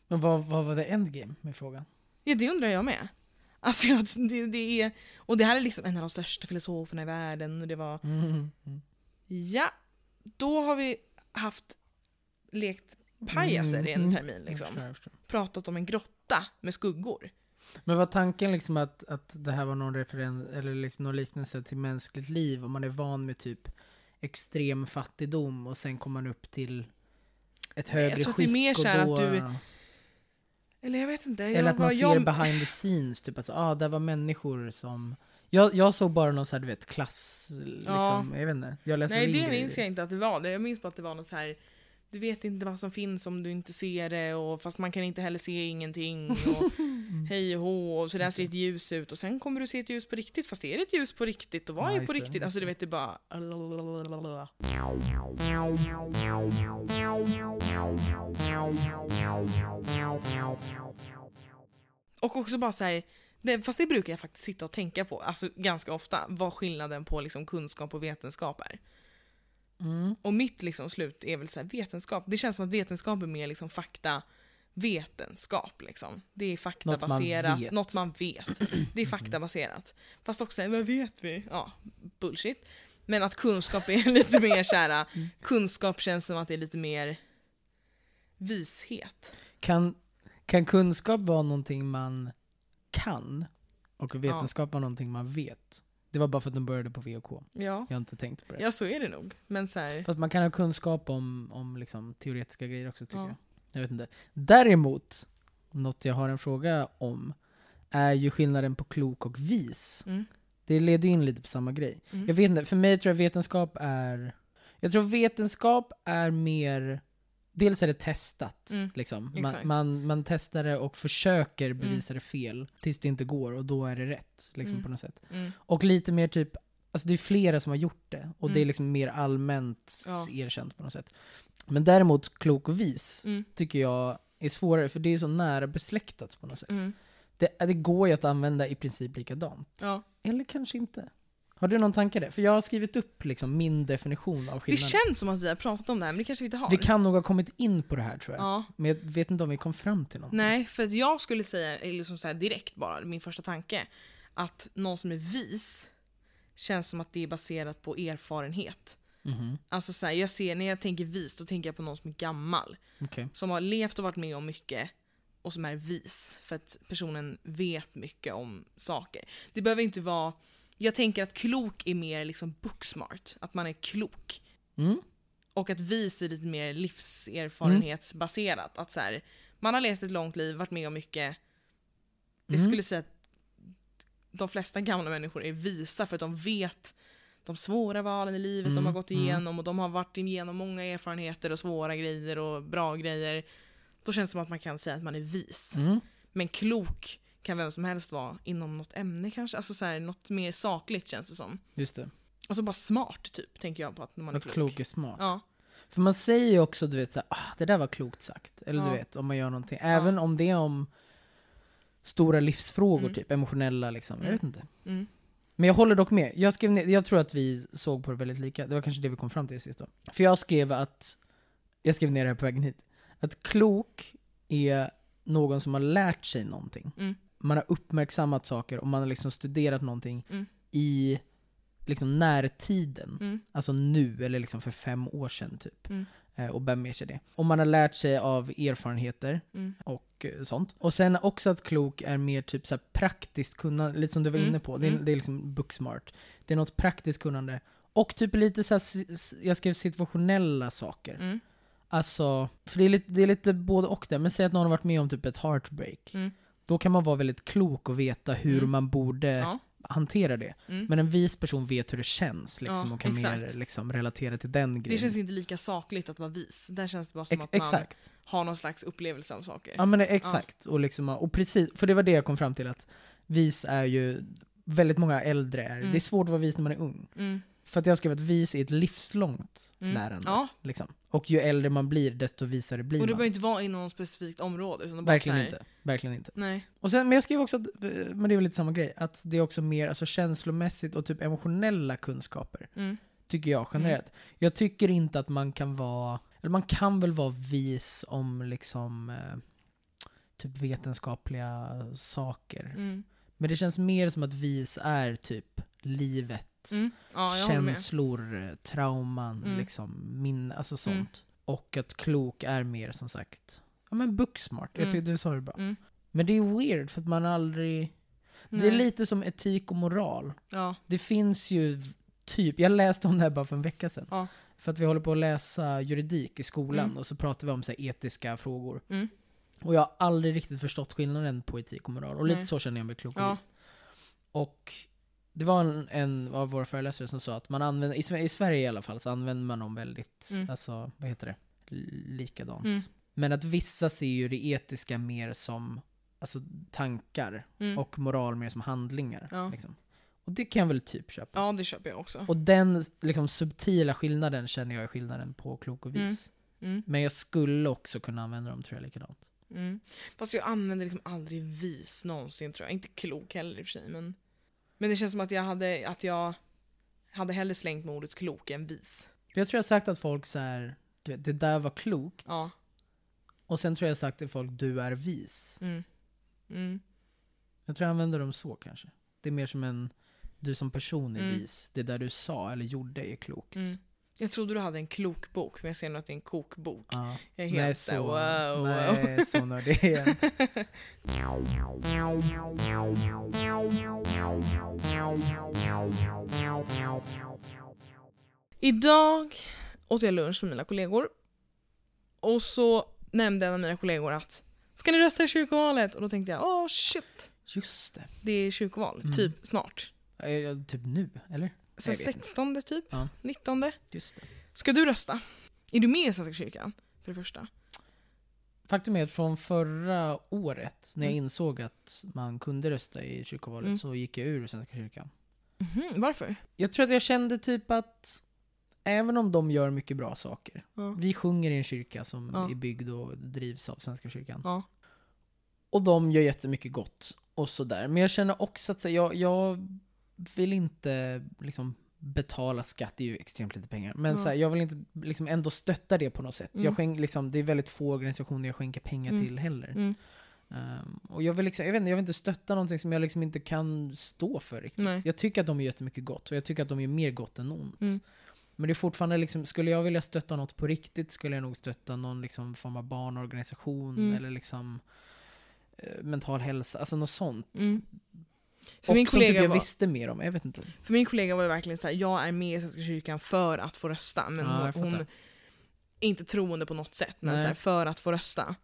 Men vad, vad var det endgame med frågan? Ja, det undrar jag med. Alltså, det, det är... Och det här är liksom en av de största filosoferna i världen och det var... Mm. Mm. Ja, då har vi haft lekt pajaser i en Mm. termin Jag liksom. förstår, jag förstår. Pratat om en grotta med skuggor. Men var tanken liksom att, att det här var någon referens, eller liksom någon liknelse till mänskligt liv, om man är van med typ extrem fattigdom och sen kommer man upp till ett Nej, jag högre tror att det är mer och så här då, att du- Eller jag vet inte. Eller jag, att man vad ser jag, behind the scenes, typ att ah, där var människor som jag, jag såg bara någon så här, du vet, klass, liksom, jag vet inte. Jag läste Nej det minns jag inte att det var. Jag minns bara att det var något så här. Du vet inte vad som finns om du inte ser det och fast man kan inte heller se ingenting och hej och hå och så där ser ett ljus ut och sen kommer du se ett ljus på riktigt fast är det ett ljus på riktigt och vad Ja, är på det, riktigt? Alltså du vet det bara Och också bara så här, det, fast det brukar jag faktiskt sitta och tänka på, alltså ganska ofta, vad skillnaden på liksom kunskap och vetenskap är. Mm. Och mitt liksom slut är väl så vetenskap, det känns som att vetenskap är mer liksom fakta vetenskap liksom. Det är faktabaserat, vet. något man vet. Det är faktabaserat. Fast också, vad vet vi? Ja, bullshit. Men att kunskap är lite mer kära. kunskap känns som att det är lite mer vishet. Kan, kan kunskap vara någonting man kan? Och vetenskap vara någonting man vet? Det var bara för att de började på VK. Ja. Jag har inte tänkt på det. ja, så är det nog. Men så här, Fast man kan ha kunskap om, om liksom teoretiska grejer också tycker Ja. jag. Jag vet inte. Däremot, något jag har en fråga om, är ju skillnaden på klok och vis. mm, Det leder in lite på samma grej. mm. Jag vet inte, för mig tror jag vetenskap är... Jag tror vetenskap är mer... Dels är det testat, Mm, liksom. Man, man, man testar det och försöker bevisa det fel tills det inte går och då är det rätt, liksom Mm. på något sätt. Mm. Och lite mer typ, alltså det är flera som har gjort det och det är Mm. liksom mer allmänt Ja. erkänt på något sätt. Men däremot klok och vis Mm. tycker jag är svårare för det är så nära besläktat på något sätt. Mm. Det, det går ju att använda i princip likadant. Ja. Eller kanske inte. Har du någon tanke där? För jag har skrivit upp liksom min definition av Det skillnaden. känns som att vi har pratat om det här, men det kanske vi inte har. Vi kan nog ha kommit in på det här tror jag. Ja. Men jag vet inte om vi kom fram till något. Nej, för att jag skulle säga, liksom så direkt bara, min första tanke, att någon som är vis känns som att det är baserat på erfarenhet. Mhm, Alltså så här, jag ser, när jag tänker vis, då tänker jag på någon som är gammal. okej. Som har levt och varit med om mycket och som är vis. För att personen vet mycket om saker. Det behöver inte vara... Jag tänker att klok är mer liksom booksmart. Att man är klok. Mm. Och att vis är lite mer livserfarenhetsbaserat. Att så här, man har levt ett långt liv, varit med om mycket. Jag Mm. skulle säga att de flesta gamla människor är visa för att de vet de svåra valen i livet de Mm, har gått mm. igenom och de har varit igenom många erfarenheter och svåra grejer och bra grejer. Då känns det som att man kan säga att man är vis. Mm. Men klok kan vem som helst vara inom något ämne kanske. Alltså så här, något mer sakligt känns det som. Just det. Alltså bara smart typ, tänker jag på att när man är Att klok. klok är smart. Ja. För man säger ju också, du vet, så här, ah, det där var klokt sagt. Eller Ja. du vet, om man gör någonting. Även om det är om stora livsfrågor, Mm. typ emotionella liksom. Jag Mm. vet inte. Mm. Men jag håller dock med. Jag, skrev ner, jag tror att vi såg på det väldigt lika. Det var kanske det vi kom fram till sist då. För jag skrev att, jag skrev ner det här på vägen hit. Att klok är någon som har lärt sig någonting. Man har uppmärksammat saker och man har liksom studerat någonting Mm. i liksom närtiden. Mm. Alltså nu, eller liksom för fem år sedan typ. Mm. Eh, och bär med sig det. Och man har lärt sig av erfarenheter Mm. och eh, sånt. Och sen också att klok är mer typ så praktiskt kunnande, lite som du var Mm. inne på. Det är, Mm. det är liksom booksmart. Det är något praktiskt kunnande. Och typ lite så här, jag skrev situationella saker. Mm. Alltså, för det är, lite, det är lite både och där. Men säg att någon har varit med om typ ett heartbreak. Då kan man vara väldigt klok och veta hur Mm. man borde Ja. hantera det. Mm. Men en vis person vet hur det känns liksom, Ja, och kan mer exakt. liksom, relatera till den Det grejen. känns inte lika sakligt att vara vis. Där känns det bara som Ex- att man exakt. har någon slags upplevelse av saker. Ja men det- exakt. Och, liksom, och precis, för det var det jag kom fram till att vis är ju, väldigt många äldre är, Mm. det är svårt att vara vis när man är ung. Mm. För att jag skrev att vis är ett livslångt Mm. lärande. Ja, Liksom. Och ju äldre man blir, desto visare blir och det man. behöver inte vara inom något specifikt område. Utan bara Verkligen inte. Verkligen inte. Nej. Och sen, men jag skrev också att, men det är väl lite samma grej, att det är också mer alltså, känslomässigt och typ emotionella kunskaper. Mm. Tycker jag generellt. Jag tycker inte att man kan vara, eller man kan väl vara vis om liksom eh, typ vetenskapliga saker. Mm. Men det känns mer som att vis är typ livet, Mm. Ja, håller med. känslor, eh, trauman, Mm. liksom, min, alltså sånt. Mm. Och att klok är mer som sagt, ja men booksmart. Jag Mm. tycker du sa det bra. Mm. Men det är weird för att man aldrig, det är Nej. lite som etik och moral. Ja. Det finns ju typ, jag läste om det här bara för en vecka sedan. Ja. För att vi håller på att läsa juridik i skolan Mm. och så pratar vi om så etiska frågor. Mm. Och jag har aldrig riktigt förstått skillnaden på etik och moral. Och lite Nej. så känner jag mig klok Ja. Och det var en, en av våra föreläsare som sa att man använder, i, i Sverige i alla fall, så använder man dem väldigt, Mm. alltså vad heter det, likadant. Mm. Men att vissa ser ju det etiska mer som alltså, tankar Mm. och moral mer som handlingar. Ja. Liksom. Och det kan jag väl typ köpa. ja, det köper jag också. Och den liksom, subtila skillnaden känner jag är skillnaden på klok och vis. Mm. Men jag skulle också kunna använda dem tror jag likadant. Mm. Fast jag använder liksom aldrig vis någonsin tror jag. Inte klok heller i och för sig. Men, men det känns som att jag hade, att jag hade hellre slängt med ordet klok än vis. Jag tror jag har sagt att folk så här, vet, det där var klokt. Ja. Och sen tror jag sagt till folk, du är vis. Mm. Mm. Jag tror jag använder dem så kanske. Det är mer som en, du som person är Mm. vis. Det där du sa eller gjorde är klokt. Jag trodde du hade en klokbok, men jag ser nu att det är en kokbok. Ja. Jag är helt Nej, så, så, wow, wow. nej, så nördig inte. Idag åt jag lunch med mina kollegor. Och så nämnde en av mina kollegor att Ska ni rösta i kyrkovalet? Och då tänkte jag, åh shit. Just det. Det är kyrkoval, Mm. typ snart. Typ nu, eller? Så Jag vet inte. 16 typ, Ja. 19. Just det. Ska du rösta? Är du med i Svenska kyrkan? För det första. Faktum är att från förra året, när jag Mm. insåg att man kunde rösta i kyrkovalet, Mm. så gick jag ur Svenska kyrkan. Mhm, varför? Jag tror att jag kände typ att även om de gör mycket bra saker. Ja. Vi sjunger i en kyrka som Ja. är byggd och drivs av Svenska kyrkan. Ja. Och de gör jättemycket gott och sådär. Men jag känner också att så, jag, jag vill inte liksom betala skatt, det är ju extremt lite pengar. Men Ja. så här, jag vill inte liksom ändå stötta det på något sätt. Mm. Jag skänk, liksom, det är väldigt få organisationer jag skänker pengar Mm. till heller. Mm. Ehm, och jag vill, liksom, jag, vet inte, jag vill inte stötta någonting som jag liksom inte kan stå för riktigt. Nej. Jag tycker att de gör jättemycket gott och jag tycker att de gör mer gott än ont. Mm. Men det är fortfarande liksom, skulle jag vilja stötta något på riktigt skulle jag nog stötta någon liksom form av barnorganisation Mm. eller liksom eh, mental hälsa, alltså något sånt. För, och min som typ kollega jag var, visste mer om, jag vet inte. för min kollega var ju verkligen så här: jag är med i Svenska kyrkan för att få rösta. Men Ja, hon, är inte troende på något sätt, men så här, för att få rösta.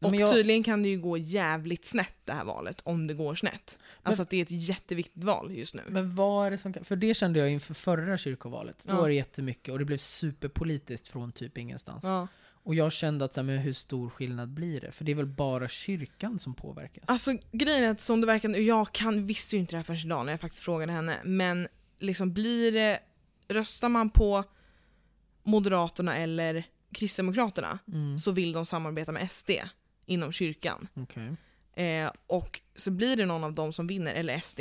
Och Men jag- tydligen kan det ju gå jävligt snett det här valet, om det går snett. Alltså att det är ett jätteviktigt val just nu. Men vad är det som kan, för det kände jag inför förra kyrkovalet. Då Ja. var det jättemycket och det blev superpolitiskt från typ ingenstans. Ja. Och jag kände att så här, men hur stor skillnad blir det? För det är väl bara kyrkan som påverkas? Alltså grejen är att som det verkar nu, jag kan, visste ju inte det här förrän idag när jag faktiskt frågade henne, men liksom blir det, röstar man på Moderaterna eller Kristdemokraterna Mm. så vill de samarbeta med SD inom kyrkan. Okej. Eh, och så blir det någon av dem som vinner, eller SD,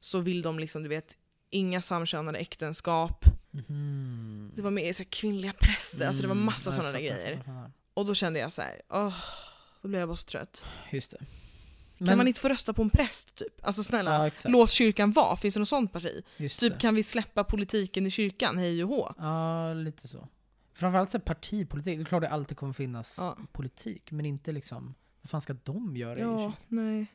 så vill de liksom, du vet, inga samkönade äktenskap. Mhm. Det var mer så här, kvinnliga präster, alltså det var Mm, massa ja, jag sådana grejer. fattar, fattar. Och då kände jag så här, åh, Då blir jag bara så trött. Just det. Kan man inte få rösta på en präst typ? Alltså snälla, Ja, låt kyrkan vara. Finns det något sånt parti? Just Typ det. kan vi släppa politiken i kyrkan, hej och hå? Ja, lite så. Framförallt så partipolitik. Det är klart det alltid kommer finnas Ja. politik, men inte liksom... Vad fan ska de göra i Ja, kyrkan? nej.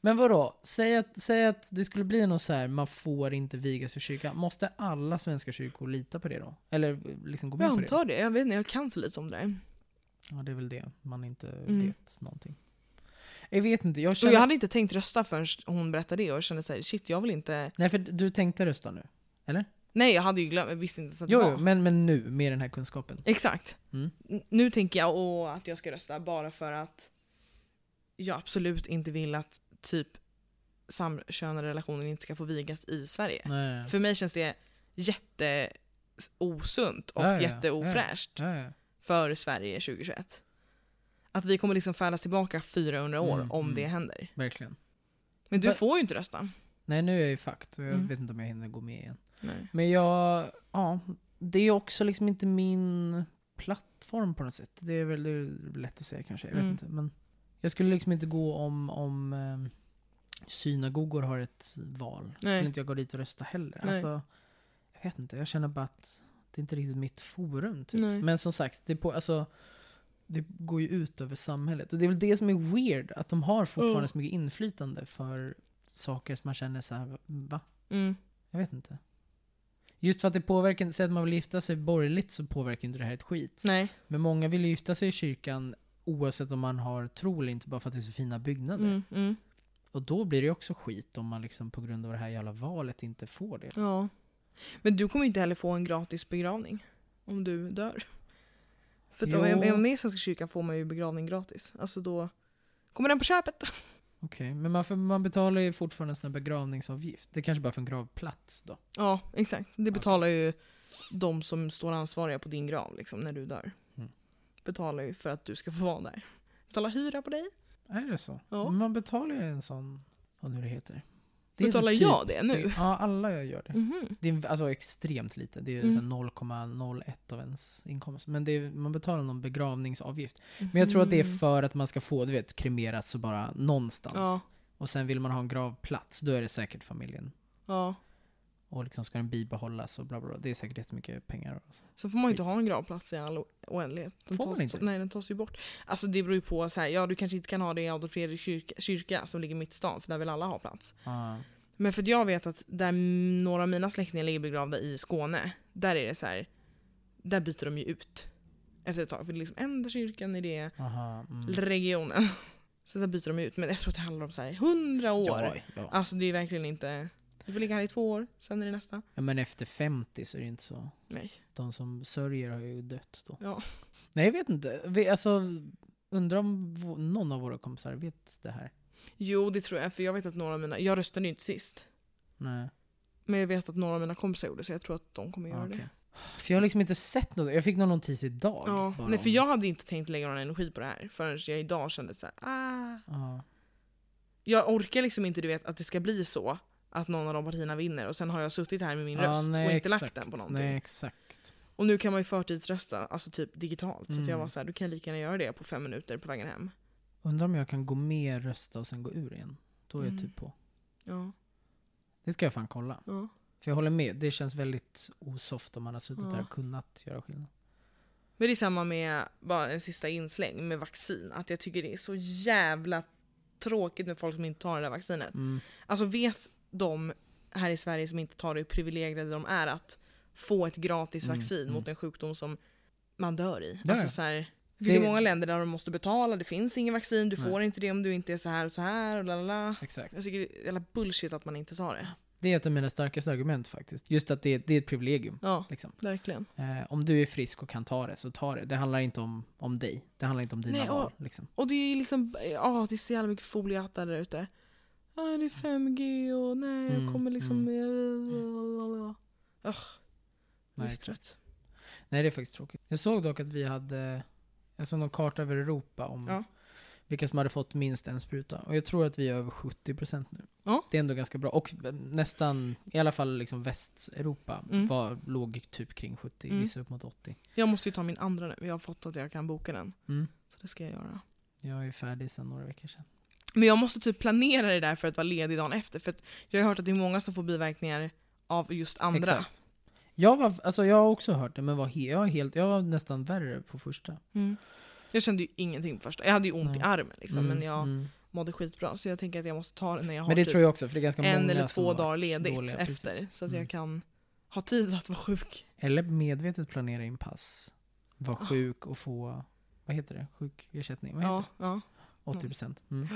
Men vadå? Säg att, säg att det skulle bli något så här, man får inte vigas i kyrkan. Måste alla svenska kyrkor lita på det då? Eller liksom gå med Jag på det? antar det. Jag vet inte, jag kan så lite om det där. Ja, det är väl det. Man inte Mm. vet någonting. Jag vet inte, jag Och känner... jag hade inte tänkt rösta förrän hon berättade det och jag kände såhär, shit jag vill inte... Nej, för du tänkte rösta nu? Nej jag hade ju glömt, jag visste inte ens att det Jo, var. jo men, men nu, med den här kunskapen. Exakt. Mm. Nu tänker jag och att jag ska rösta bara för att jag absolut inte vill att typ samkönade relationer inte ska få vigas i Sverige. Nej. För mig känns det jätte osunt och Ja, jätteofräscht för Sverige 2021. Att vi kommer liksom färdas tillbaka 400 år Mm, om mm. det händer. Verkligen. Men du Men- får ju inte rösta. Nej, nu är jag ju fucked och jag Mm. vet inte om jag hinner gå med igen. Nej. Men jag, ja, det är också liksom inte min plattform på något sätt. Det är väl det är lätt att säga kanske, jag vet Mm. inte. Men jag skulle liksom inte gå om, om um, synagogor har ett val. Nej. Skulle inte jag gå dit och rösta heller. Nej. Alltså, jag vet inte, jag känner bara att det är inte riktigt mitt forum. Typ. Men som sagt, det, på, alltså, det går ju ut över samhället. Och det är väl det som är weird, att de har fortfarande Ja. så mycket inflytande för saker som man känner så här, va? Mm. Jag vet inte. Just för att det påverkar, säg att man vill gifta sig borgerligt så påverkar inte det här ett skit. Nej. Men många vill gifta sig i kyrkan oavsett om man har tro eller inte, bara för att det är så fina byggnader. Mm. Mm. Och då blir det ju också skit om man liksom på grund av det här jävla valet inte får det. Ja. Men du kommer ju inte heller få en gratis begravning om du dör. För att om Jo. är med i Svenska kyrkan får man ju begravning gratis. Alltså då kommer den på köpet. Okej, men man, man betalar ju fortfarande en begravningsavgift. Det är kanske bara för en gravplats då. Ja, exakt. Det betalar ju de som står ansvariga på din grav liksom, när du dör. Mm. Betalar ju för att du ska få vara där. Betalar hyra på dig. Är det så? Ja. Man betalar ju en sån, vad nu det heter. Det Betalar typ- jag det nu? Ja, alla jag gör det. Mhm. Det är alltså extremt lite. Det är Mm. mm. 0,01 av ens inkomst. Men är, man betalar någon begravningsavgift. Men jag tror att det är Mhm. för att man ska få, du vet, kremeras så bara någonstans. Ja. Och sen vill man ha en gravplats, då är det säkert familjen. Ja. Och liksom ska den bibehållas och bla bla bla. Det är säkert jättemycket pengar. och så. Så får man ju inte ha en gravplats i all oändlighet. Den Får man inte? Nej, den tas ju bort. Alltså det beror ju på, så här, ja du kanske inte kan ha det i Adolf Fredriks kyrka, kyrka som ligger mitt i stan, för där vill alla ha plats. Ja. Men för att jag vet att där några av mina släktingar ligger begravda i Skåne, där är det så här, där byter de ju ut efter ett tag. För det är liksom enda kyrkan i det Aha, mm. regionen. Så där byter de ut. Men jag tror att det handlar om så här 100 år. Ja, ja. Alltså det är verkligen inte, du får ligga här i två år, sen är det nästa. ja, men efter 50 så är det inte så. Nej. De som sörjer har ju dött då. Ja. Nej, jag vet inte. Vi, alltså, undrar om någon av våra kompisar vet det här? Jo det tror jag, för jag vet att några av mina, jag röstade ju inte sist. Nej. Men jag vet att några av mina kompisar gjorde så jag tror att de kommer göra okej. det. För jag har liksom inte sett något. Jag fick någon notis idag. Ja. Nej för jag hade inte tänkt lägga någon energi på det här förrän jag idag kände så här, ah. Ja. Jag orkar liksom inte du vet att det ska bli så att någon av de partierna vinner och sen har jag suttit här med min Ja, röst nej, och inte lagt exakt. den på någonting. Nej, exakt. Och nu kan man ju förtidsrösta, alltså typ digitalt. Så att jag Mm. var så här, du kan lika gärna göra det på fem minuter på vägen hem. Undrar om jag kan gå med, rösta och sen gå ur igen. Då är jag Mm. typ på. Ja. Det ska jag fan kolla. ja. För jag håller med, det känns väldigt osoft om man har suttit Ja. där och kunnat göra skillnad. Men det är samma med, bara en sista insläng med vaccin. Att jag tycker det är så jävla tråkigt med folk som inte tar det där vaccinet. Mm. Alltså vet de här i Sverige som inte tar det hur privilegierade de är att få ett gratis Mm, vaccin mm. mot en sjukdom som man dör i. Ja, Alltså så här, det finns ju många länder där de måste betala, det finns ingen vaccin, du Nej. får inte det om du inte är så här och så här och lalala. Exakt. Jag tycker det är jävla bullshit att man inte tar det. Det är ett av mina starkaste argument faktiskt. Just att det, det är ett privilegium. Ja, Liksom. verkligen. Eh, om du är frisk och kan ta det, så ta det. Det handlar inte om, om dig. Det handlar inte om dina Nej, och- val. Liksom. Och det är liksom, ja det är så jävla mycket foliehattar där ute. Ja det är 5G och nej jag Mm, kommer liksom... mm. Ugh, jag Nej, trött. Nej, det är faktiskt tråkigt. Jag såg dock att vi hade, jag såg någon karta över Europa om Ja. vilka som hade fått minst en spruta. Och jag tror att vi är över 70% nu. Ja. Det är ändå ganska bra. Och nästan, i alla fall liksom Västeuropa, Mm. var, låg typ kring 70, Mm. vissa upp mot 80. Jag måste ju ta min andra nu, jag har fått att jag kan boka den. Mm. Så det ska jag göra. Jag är färdig sedan några veckor sedan. Men jag måste typ planera det där för att vara ledig dagen efter. För jag har hört att det är många som får biverkningar av just andra. Exakt. Jag, var, alltså jag har också hört det, men var he, jag, var helt, jag var nästan värre på första. Mm. Jag kände ju ingenting på första. Jag hade ju ont i Nej. armen liksom, Mm, men jag mm. mådde skitbra. Så jag tänker att jag måste ta det när jag har Men det typ tror jag också, för det är ganska många en eller två dagar ledigt dåliga, efter. precis. Så att Mm. jag kan ha tid att vara sjuk. Eller medvetet planera in pass. Vara Ah. sjuk och få, vad heter det? Sjukersättning? Vad heter Ja, ja. Det? 80 procent. Mm.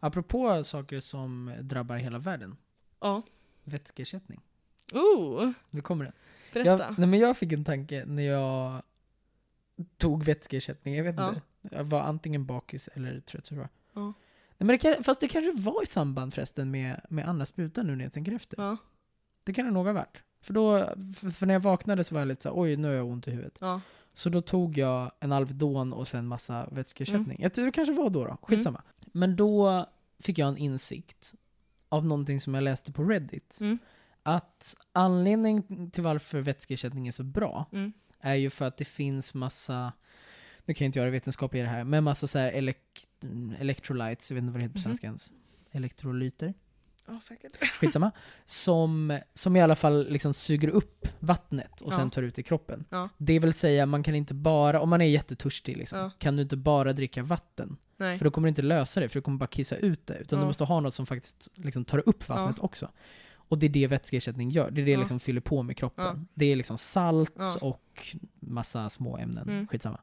Apropå saker som drabbar hela världen. ja. Vätskeersättning. Oh, Nu kommer det. berätta. Jag, nej men jag fick en tanke när jag tog vätskeersättning. Jag vet Ja. inte. Jag var antingen bakis eller trött. Så. Ja. Nej, men det kan, fast det kanske var i samband förresten med, med Anna spruta nu när jag tänker efter. Ja, Det kan det nog ha varit. För, då, för, när jag vaknade så var jag lite så här, oj nu har jag ont i huvudet. ja. Så då tog jag en Alvedon och sen massa vätskeersättning. Mm. Jag tror det kanske var då då, skitsamma. Men då fick jag en insikt av någonting som jag läste på Reddit. Mm. Att anledningen till varför vätskeersättning är så bra Mm. är ju för att det finns massa, nu kan jag inte göra vetenskap i det här, men massa så här elek, electrolytes, jag vet inte vad det heter på Mhm. svenska ens. Elektrolyter, ja säkert. skitsamma. som, som i alla fall liksom suger upp vattnet och sen Ja. tar ut i kroppen. Ja. Det vill säga, man kan inte bara, om man är jättetörstig liksom, Ja. kan du inte bara dricka vatten. Nej. För då kommer du inte lösa det, för du kommer bara kissa ut det. Utan Ja. du måste ha något som faktiskt liksom tar upp vattnet också. Och det är det vätskeersättning gör. Det är det Ja. liksom fyller på med kroppen. Ja. Det är liksom salt Ja. och massa små ämnen. Mm. Skitsamma.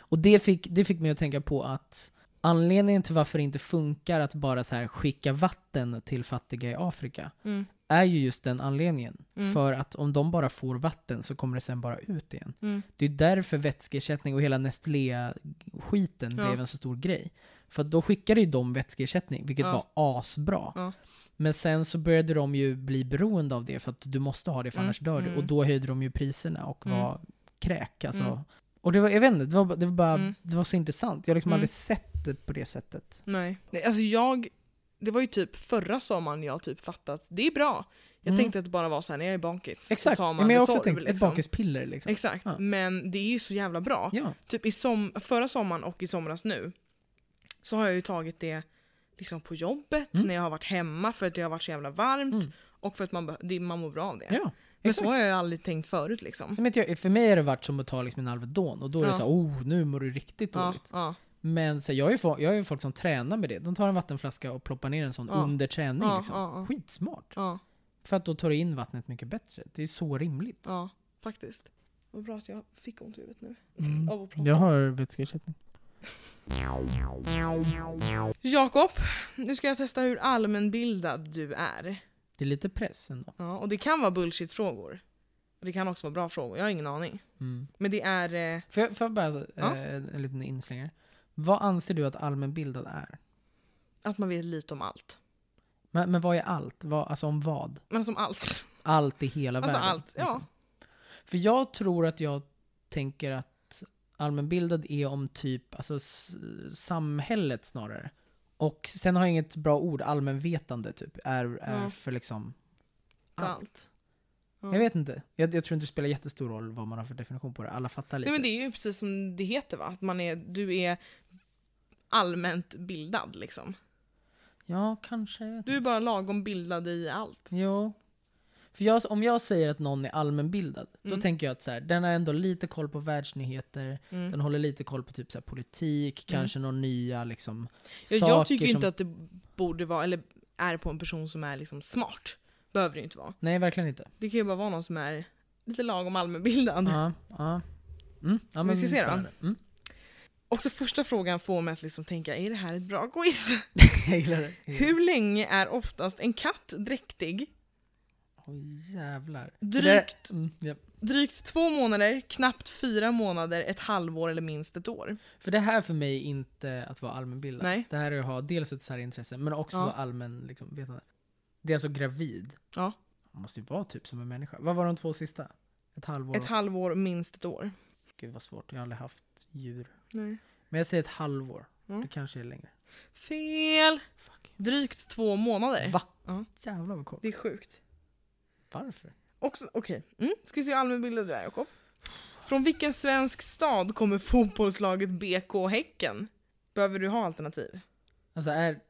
Och det fick, det fick mig att tänka på att anledningen till varför det inte funkar att bara så här skicka vatten till fattiga i Afrika Mm. är ju just den anledningen. Mm. För att om de bara får vatten så kommer det sen bara ut igen. Mm. Det är därför vätskeersättning och hela Nestlé-skiten Ja. blev en så stor grej. För då skickade ju de vätskeersättning, vilket Ja. var asbra. Ja. Men sen så började de ju bli beroende av det, för att du måste ha det, för Mm, annars dör du. mm. Och då höjde de ju priserna och Mm. var kräk. Alltså. Och det var, jag vet inte, det var, det var bara, Mm. det var så intressant. Jag har liksom Mm. aldrig sett det på det sättet. Nej. Nej, alltså jag, det var ju typ förra sommaren jag typ fattat att det är bra. Jag Mm. tänkte att det bara var så här när jag är bakis Exakt, så tar ja, man men jag har också Resorb, tänkt ett liksom. bakispiller liksom. Exakt, Ja. men det är ju så jävla bra. Ja. Typ i som, förra sommaren och i somras nu så har jag ju tagit det liksom på jobbet, Mm. när jag har varit hemma för att det har varit så jävla varmt Mm. och för att man, det, man mår bra av det. ja. Men så har jag aldrig tänkt förut liksom. Jag- för mig har det varit som att ta liksom en Alvedon och då är det Ja. så här, oh, nu mår du riktigt dåligt. ja, Men så jag, har ju folk, jag har ju folk som tränar med det. De tar en vattenflaska och ploppar ner en sån Ja. under träning. ja, liksom. ja, Skitsmart. För att då tar du in vattnet mycket bättre. Det är så rimligt. ja, faktiskt. Vad bra att jag fick ont i huvudet nu. Mm. Av att prata. Jag har vätskeersättning. Jakob, nu ska jag testa hur allmänbildad du är. Det är lite press ändå. Ja, och det kan vara bullshit-frågor. Och det kan också vara bra frågor, jag har ingen aning. Mm. Men det är... Eh, Får jag, får jag bara Ja. eh, en liten inslängare? Vad anser du att allmänbildad är? att man vet lite om allt. Men, men vad är allt? Vad, alltså om vad? Men som allt. Allt i hela Alltså världen? allt, ja. liksom. För jag tror att jag tänker att allmänbildad är om typ alltså, samhället snarare. Och sen har jag inget bra ord, allmänvetande typ, är, är Ja. för liksom För allt. Ja. Jag vet inte. Jag, jag tror inte det spelar jättestor roll vad man har för definition på det. Alla fattar lite. Nej men det är ju precis som det heter va? Att man är, du är allmänt bildad liksom. Ja, kanske. Du är bara lagom bildad i allt. Jo. För jag, om jag säger att någon är allmänbildad, då Mm. tänker jag att så här, den har ändå lite koll på världsnyheter, Mm. den håller lite koll på typ så här, politik, Mm. kanske några nya liksom, Ja, saker jag tycker som... inte att det borde vara, eller är på en person som är liksom smart. Behöver det inte vara. Nej, verkligen inte. Det kan ju bara vara någon som är lite lagom allmänbildad. Ja, ja. Mm, ja Vi men ska se då. Mm. Och så första frågan får mig att liksom tänka, är det här ett bra quiz? Jag gillar det. Hur länge är oftast en katt dräktig? Åh jävlar. Drygt. Det, mm, ja. Drygt två månader, knappt fyra månader, ett halvår eller minst ett år. För det här för mig är inte att vara allmänbildad. Nej. Det här är att ha dels ett särintresse, men också Ja. allmän liksom, vetande. Det är alltså gravid. Ja. Man måste ju vara typ som en människa. Vad var de två sista? Ett halvår? Ett halvår, minst ett år. Gud vad svårt, jag har aldrig haft djur. Nej. Men jag säger ett halvår. Ja. Det kanske är längre. Fel! Fuck. Drygt två månader. Va? Ja. Jävlar vad kort. Det är sjukt. Varför? Okej. Mm. Ska vi se hur allmänbildad du är Jakob? Från vilken svensk stad kommer fotbollslaget BK Häcken? Behöver du ha alternativ? Alltså är,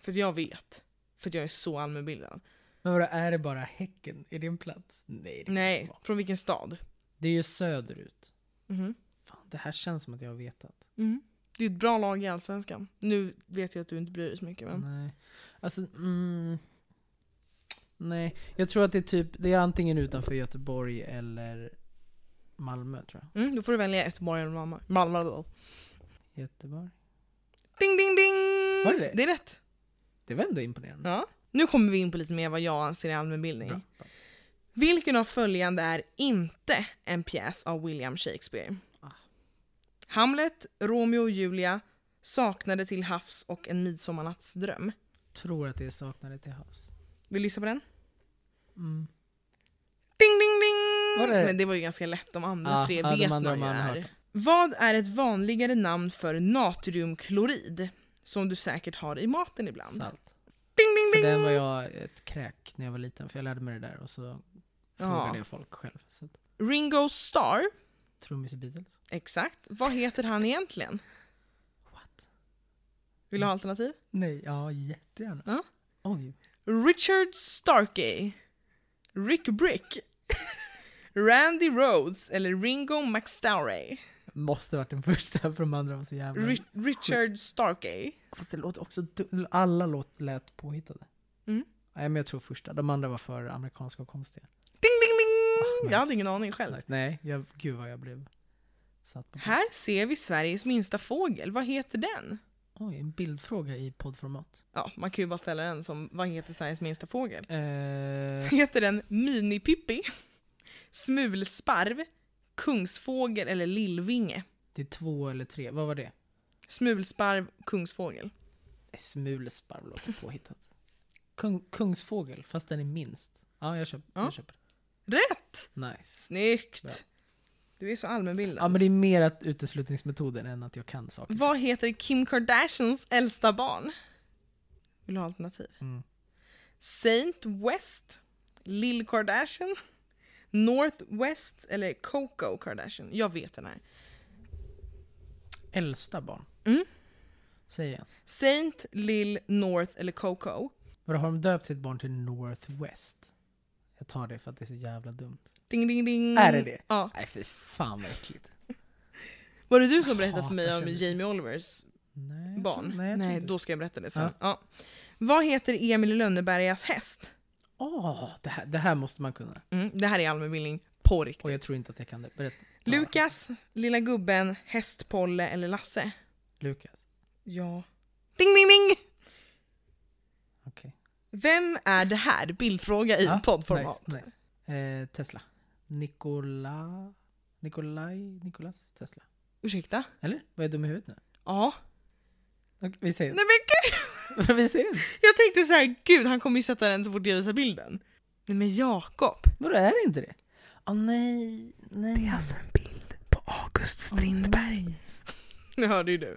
För att jag vet. För att jag är så allmänbildad. men vadå, är det bara Häcken? Är det en plats? Nej, det Nej, från vilken stad? Det är ju söderut. Mhm. Fan, det här känns som att jag har vetat. Mm. Det är ett bra lag i Allsvenskan. Nu vet jag att du inte bryr dig så mycket men... Nej. Alltså, mm, Nej, jag tror att det är typ, det är antingen utanför Göteborg eller Malmö tror jag. Mm, då får du välja Göteborg eller Malmö. Malmö. Göteborg? Ding ding ding! Var det det? Det är rätt. Det var ändå imponerande. Ja. Nu kommer vi in på lite mer vad jag anser är allmänbildning. Bra. bra. Vilken av följande är inte en pjäs av William Shakespeare? Ah. Hamlet, Romeo och Julia, Saknade till havs och En midsommarnattsdröm. Tror att det är Saknade till havs. Vill du lyssna på den? Mm. Ding ding ding! Det? Men det var ju ganska lätt, de andra Ja, tre ja, vet andra man ju är. Vad är ett vanligare namn för natriumklorid? Som du säkert har i maten ibland. Salt. Ding ding För ding! den var jag ett kräk när jag var liten, för jag lärde mig det där och så frågade Ja. jag folk själv. Så Ringo Starr, trummis i Beatles. exakt. Vad heter han egentligen? What? Vill du ha alternativ? Nej, ja jättegärna. Ja. Oj. Richard Starkey, Rick Brick, Randy Rhodes eller Ringo McStarry. Måste varit den första, för de andra var så jävla... Ri- Richard Starkey. Fast det låter också... Alla låt lät påhittade. Mm. Nej, men jag tror första. De andra var för amerikanska och konstiga. Ding ding ding! nice. Jag hade ingen aning själv. Nej, jag, gud vad jag blev satt på. Här ser vi Sveriges minsta fågel. Vad heter den? Oj, en bildfråga i poddformat. Ja, man kan ju bara ställa den som vad heter Sveriges minsta fågel? Eh, Heter den Minipippi, Smulsparv, Kungsfågel eller Lillvinge? det är två eller tre. Vad var det? Smulsparv, Kungsfågel. Nej, Smulesparv låter påhittat. Kung, kungsfågel, fast den är minst. Ja, jag köper, Ja. jag köper. Rätt! Nice. Snyggt! Bra. Du är så allmänbildad. Ja, men det är mer att uteslutningsmetoden än att jag kan saker. Vad heter Kim Kardashians äldsta barn? Vill du ha alternativ? Mm. Saint West, Lill Kardashian, Northwest eller Coco Kardashian? Jag vet den här. Äldsta barn. Mm. Säg igen. Saint, Lill, North eller Coco? Vadå, har de döpt sitt barn till Northwest? Jag tar det för att det är så jävla dumt. Ding ding ding. Är det det? Ja. Nej, fy fan vad äckligt. Var det du som berättade för mig om. Jamie Olivers Nej, barn? Tror, nej, det. då ska jag berätta det sen. Ja. Vad heter Emil i Lönnebergas häst? Åh, det, här, det här måste man kunna. Mm, det här är allmänbildning på riktigt. Och jag tror inte att jag kan det. Berätta. Ta. Lukas, Lilla Gubben, Hästpolle eller Lasse? Lukas. Ja. Ding ding ding! Okej. Vem är det här? Bildfråga i Ja, poddformat. Nice, nice. Eh, Tesla. Nikola... Nikolaj... Nikolas Tesla. Ursäkta? Eller? Vad är dum i huvudet nu? Ja. Okej, vi ser Nej men gud! Vi ser Jag tänkte så här, gud han kommer ju sätta den så fort jag visar bilden. Nej men Jakob. Vadå, är det inte det? Åh nej, nej. Det är alltså en bild på August Strindberg. nej. Nu hörde ju du.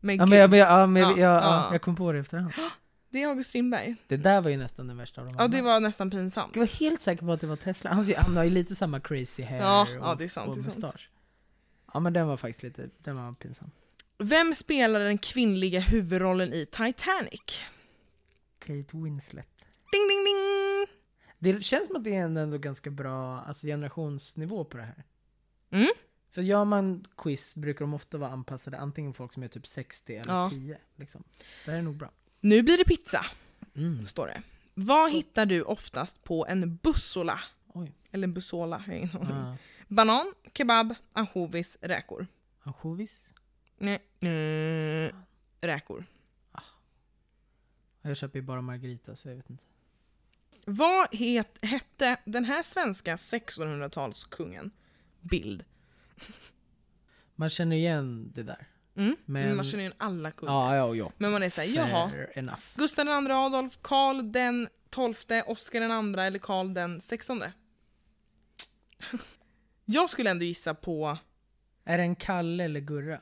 Men Ja, gud, men, jag, men, jag- ja, men jag, Ja, ja. ja, jag kom på det efterhand. det är August Strindberg. Det där var ju nästan den värsta av dem Ja det var nästan pinsamt. Jag var helt säker på att det var Tesla. Han, han har ju lite samma crazy hair Ja, och, ja, det är sant, och det är sant. mustasch. Ja men den var faktiskt lite, den var pinsam. Vem spelar den kvinnliga huvudrollen i Titanic? Kate Winslet. Ding ding ding! Det känns som att det är en ändå ganska bra alltså, generationsnivå på det här. Mm. För gör man quiz brukar de ofta vara anpassade antingen folk som är typ 60 eller Ja. 10. Liksom. Det här är nog bra. Nu blir det pizza, Mm. står det. Vad hittar du oftast på en bussola? Oj. Eller en bussola. Ah. Banan, kebab, ansjovis, räkor. Ansjovis? Nej, nej, räkor. Jag köper ju bara Margarita så jag vet inte. Vad het, hette den här svenska 1600-talskungen? Bild. Man känner igen det där. Mm. Men- Man känner igen alla kungar. Ja, ja, ja. Men man är såhär, jaha. Enough. Gustav II Adolf, Karl den tolfte, Oscar den andra eller Karl den sextonde? Jag skulle ändå gissa på, Är det en Kalle eller Gurra?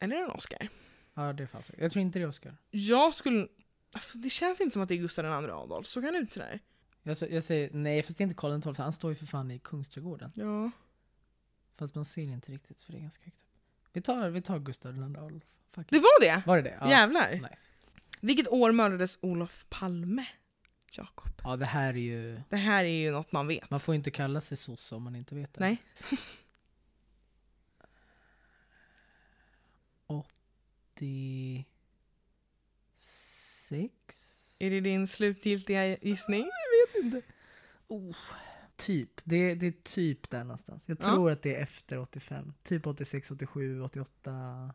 eller är det en Oscar? Ja, det är fan. Jag tror inte det är Oscar. Jag skulle, alltså det känns inte som att det är Gustav II Adolf, så kan det ut sådär. Jag, jag säger nej, fast det är inte Karl XII, han står ju för fan i Kungsträdgården. Ja. Fast man ser inte riktigt för det är ganska högt upp. Vi tar, vi tar Gustav II Adolf. It. Det var det? Var det det? Ja. Jävlar. Nice. Vilket år mördades Olof Palme? Jakob. Ja, det här är ju... Det här är ju något man vet. Man får inte kalla sig sosse om man inte vet det. Nej. Det... Sex? Är det din slutgiltiga gissning? Oh, typ. Det, det är typ där någonstans. Jag Ja. tror att det är efter 85. Typ 86, 87, 88.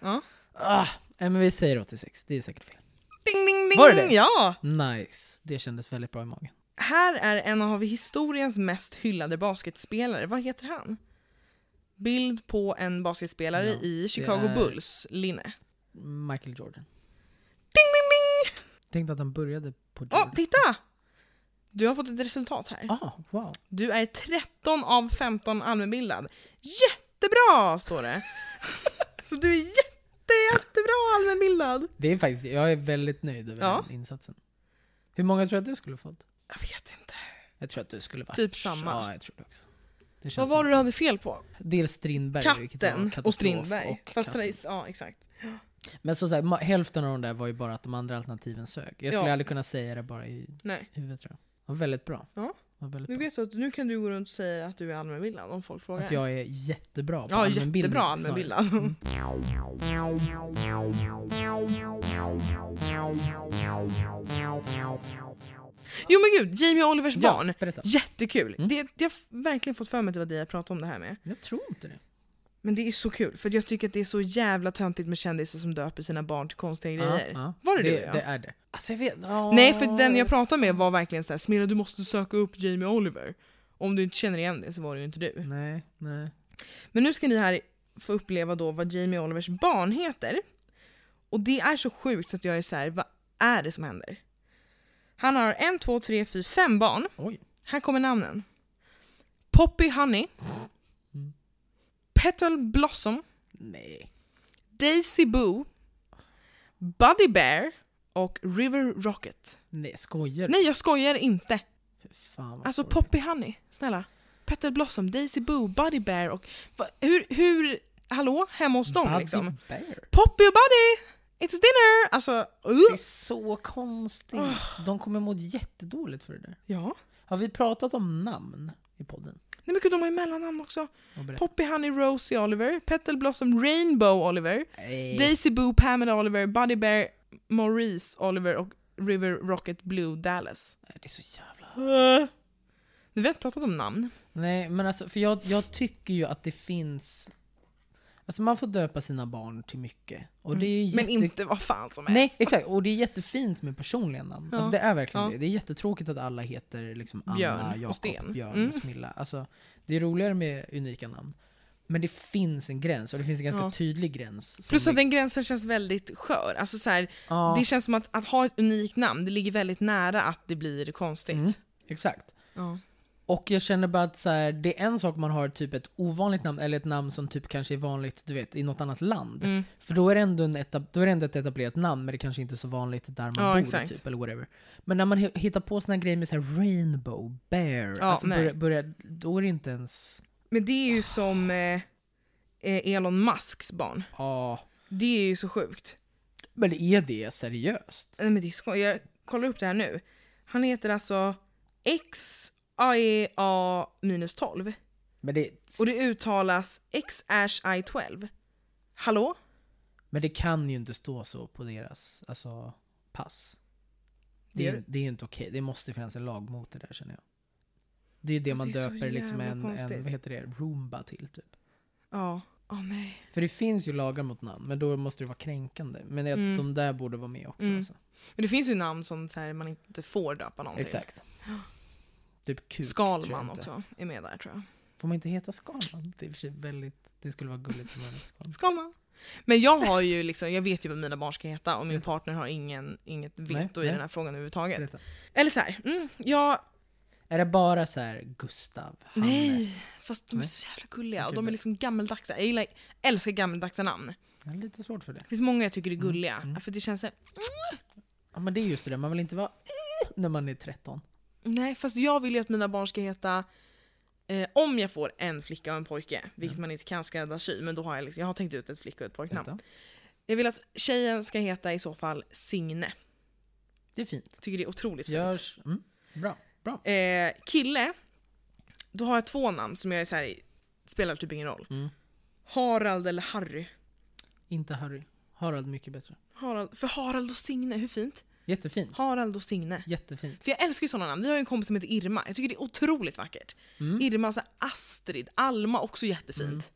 Ja. Ah, men vi säger 86. Det är säkert fel. Ding, ding, ding! Var det det? Ja! Nice. Det kändes väldigt bra i magen. Här är en av historiens mest hyllade basketspelare. Vad heter han? Bild på en basketspelare Ja, i Chicago är- Bulls linne. Michael Jordan. Ding, ding, ding! Tänkte att han började på Åh, Jordan. titta! Du har fått ett resultat här. ah, wow. Du är 13 av 15 allmänbildad. Jättebra, står det. Så du är jätte, jättebra allmänbildad. Det är faktiskt, jag är väldigt nöjd över Ja. den insatsen. Hur många tror du att du skulle fått? Jag vet inte. Jag tror att du skulle vara... Typ samma. Ja, jag tror det också. Det Vad var det du hade fel på? Dels Strindberg, Katten och Strindberg. och Fast katten. ja, exakt. Men så, så här, hälften av de där var ju bara att de andra alternativen sög. Jag skulle Ja. aldrig kunna säga det bara i Nej. huvudet tror jag. Var väldigt bra. Ja. Var väldigt Nu bra. vet du att nu kan du gå runt och säga att du är allmänbildad om folk frågar. Att jag är jättebra på ja, allmänbildning jättebra snarare. allmänbildad. Mm. Jo men gud, Jamie Olivers barn. Ja, berätta. Jättekul! Mm. Det, jag har verkligen fått för mig att det var det jag pratade om det här med. Jag tror inte det. Men det är så kul, för jag tycker att det är så jävla töntigt med kändisar som döper sina barn till konstiga grejer. Ja, ja. Var det, det, du? Ja? det är det. Alltså jag vet. ja. Nej, för den jag pratade med var verkligen såhär Smilla du måste söka upp Jamie Oliver. Om du inte känner igen det så var det ju inte du. Nej, nej. Men nu ska ni här få uppleva då vad Jamie Olivers barn heter. Och det är så sjukt så att jag är så här, vad är det som händer? Han har en, två, tre, fyra, fem barn. Oj. Här kommer namnen. Poppy Honey. Petal Blossom. Nej. Daisy Boo. Buddy Bear. Och River Rocket. Nej, skojar du? Nej jag skojar inte. Fy Fan vad Alltså sorgligt. Poppy Honey, snälla. Petal Blossom, Daisy Boo, Buddy Bear och... Va, hur, hur... Hallå? Hemma hos dem Buddy liksom? Bear. Poppy och Buddy! It's dinner! Alltså, Det uh. är så konstigt. Ah. De kommer må jättedåligt för det där. Ja. Har vi pratat om namn i podden? Nej men gud, de har ju mellannamn också. Poppy Honey Rosie Oliver, Petal Blossom Rainbow Oliver, Nej. Daisy Boo Pamela Oliver, Buddy Bear Maurice Oliver och River Rocket Blue Dallas. Nej, det är så jävla... Uh. Har inte pratat om namn. Nej, men alltså, för jag, jag tycker ju att det finns... Alltså man får döpa sina barn till mycket. Och det är jätte... Men inte vad fan som Nej, helst. exakt. Och det är jättefint med personliga namn. Ja. Alltså det är verkligen Ja. det. Det är jättetråkigt att alla heter liksom Anna, Jakob. Björn, Mm. Smilla. Alltså, det är roligare med unika namn. Men det finns en gräns, och det finns en ganska Ja. tydlig gräns. Plus att den gränsen känns väldigt skör. Alltså så här, ja, Det känns som att, att ha ett unikt namn, det ligger väldigt nära att det blir konstigt. Mm. exakt. Ja. Och jag känner bara att så här, det är en sak man har typ ett ovanligt namn, eller ett namn som typ kanske är vanligt du vet, i något annat land. Mm. För då är, det ändå en etab- då är det ändå ett etablerat namn, men det kanske inte är så vanligt där man Ja, bor, exakt. typ, eller whatever. Men när man hi- hittar på såna grejer med så här rainbow, bear, Ja, alltså börja, börja, då är det inte ens... Men det är ju som eh, eh, Elon Musks barn. Ja. Det är ju så sjukt. Men är det seriöst? Nej men det är skoj. Jag kollar upp det här nu. Han heter alltså XAEA minus 12. Men det, Och det uttalas X-I-12. Hallå? men det kan ju inte stå så på deras alltså, pass. Det är, Det- är ju inte okej, det måste finnas en lag mot det där känner jag. Det är ju det man Det så döper liksom en, en, vad heter det, roomba till typ. Ja. Åh nej. För det finns ju lagar mot namn, men då måste det vara kränkande. Men att Mm. de där borde vara med också. Mm. Alltså. Men det finns ju namn som så här, man inte får döpa någonting. Exakt. Typ kuk, Skalman också är med där tror jag. Får man inte heta Skalman? Det är väldigt, det skulle vara gulligt om man hette Skalman. Skalman. Men jag har ju liksom, jag vet ju vad mina barn ska heta och min partner har ingen, inget Nej, veto i nej. den här frågan överhuvudtaget. Berätta. Eller så här, mm, jag, Är det bara så här Gustav, Hannes? nej, fast de är Nej. så jävla gulliga och de är liksom gammaldags. Jag gillar, älskar gammaldags namn. Jag har lite svårt för det. Det finns många jag tycker är gulliga, mm. för det känns så här, Ja men det är just det där, man vill inte vara när man är 13. Nej, fast jag vill ju att mina barn ska heta eh, om jag får en flicka och en pojke, vilket man inte kan skräddarsy, men då har jag liksom, jag har tänkt ut ett flicka och ett pojknamn. Vänta. Jag vill att tjejen ska heta i så fall Signe. Det är fint. Tycker det är otroligt fint. Görs. Mm. Bra. Bra. Eh, kille, då har jag två namn som jag är så här, spelar typ ingen roll. Mm. Harald eller Harry. Inte Harry. Harald mycket bättre. Harald, för Harald och Signe, hur fint? Jättefint. Harald och Signe. Jättefint. För jag älskar ju sådana namn. Vi har ju en kompis som heter Irma. Jag tycker det är otroligt vackert. Mm. Irma, så här, Astrid, Alma också jättefint.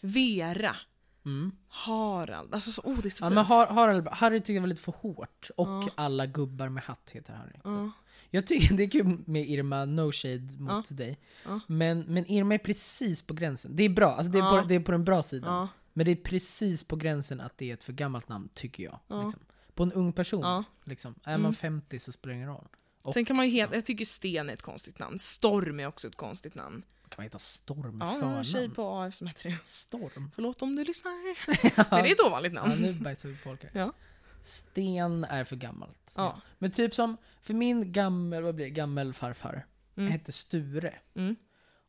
Vera, Mm. Harald. Alltså så, oh det är så Ja, fint. men Har, Harald, Harry tycker jag var lite för hårt. Och Ja. alla gubbar med hatt heter Harry. Ja. Jag tycker det är kul med Irma, no shade mot dig. Ja. Men, men Irma är precis på gränsen. Det är bra, alltså det är, på, det är på den bra sidan. Men det är precis på gränsen att det är ett för gammalt namn, tycker jag. Ja. Liksom. På en ung person, Ja. liksom. är Mm. man 50 så spelar det ingen roll. Och Sen kan man ju heta, jag tycker Sten är ett konstigt namn. Storm är också ett konstigt namn. kan man heta Storm Ja, ja, jag har en tjej förnamn? på AF som heter det. Storm? Förlåt om du lyssnar. Men det är ett ovanligt namn. Ja, nu bajsar vi folk här. Ja. Sten är för gammalt. Ja. Men typ som, för min gammel, vad blir det, gammelfarfar Mm. hette Sture. Mm.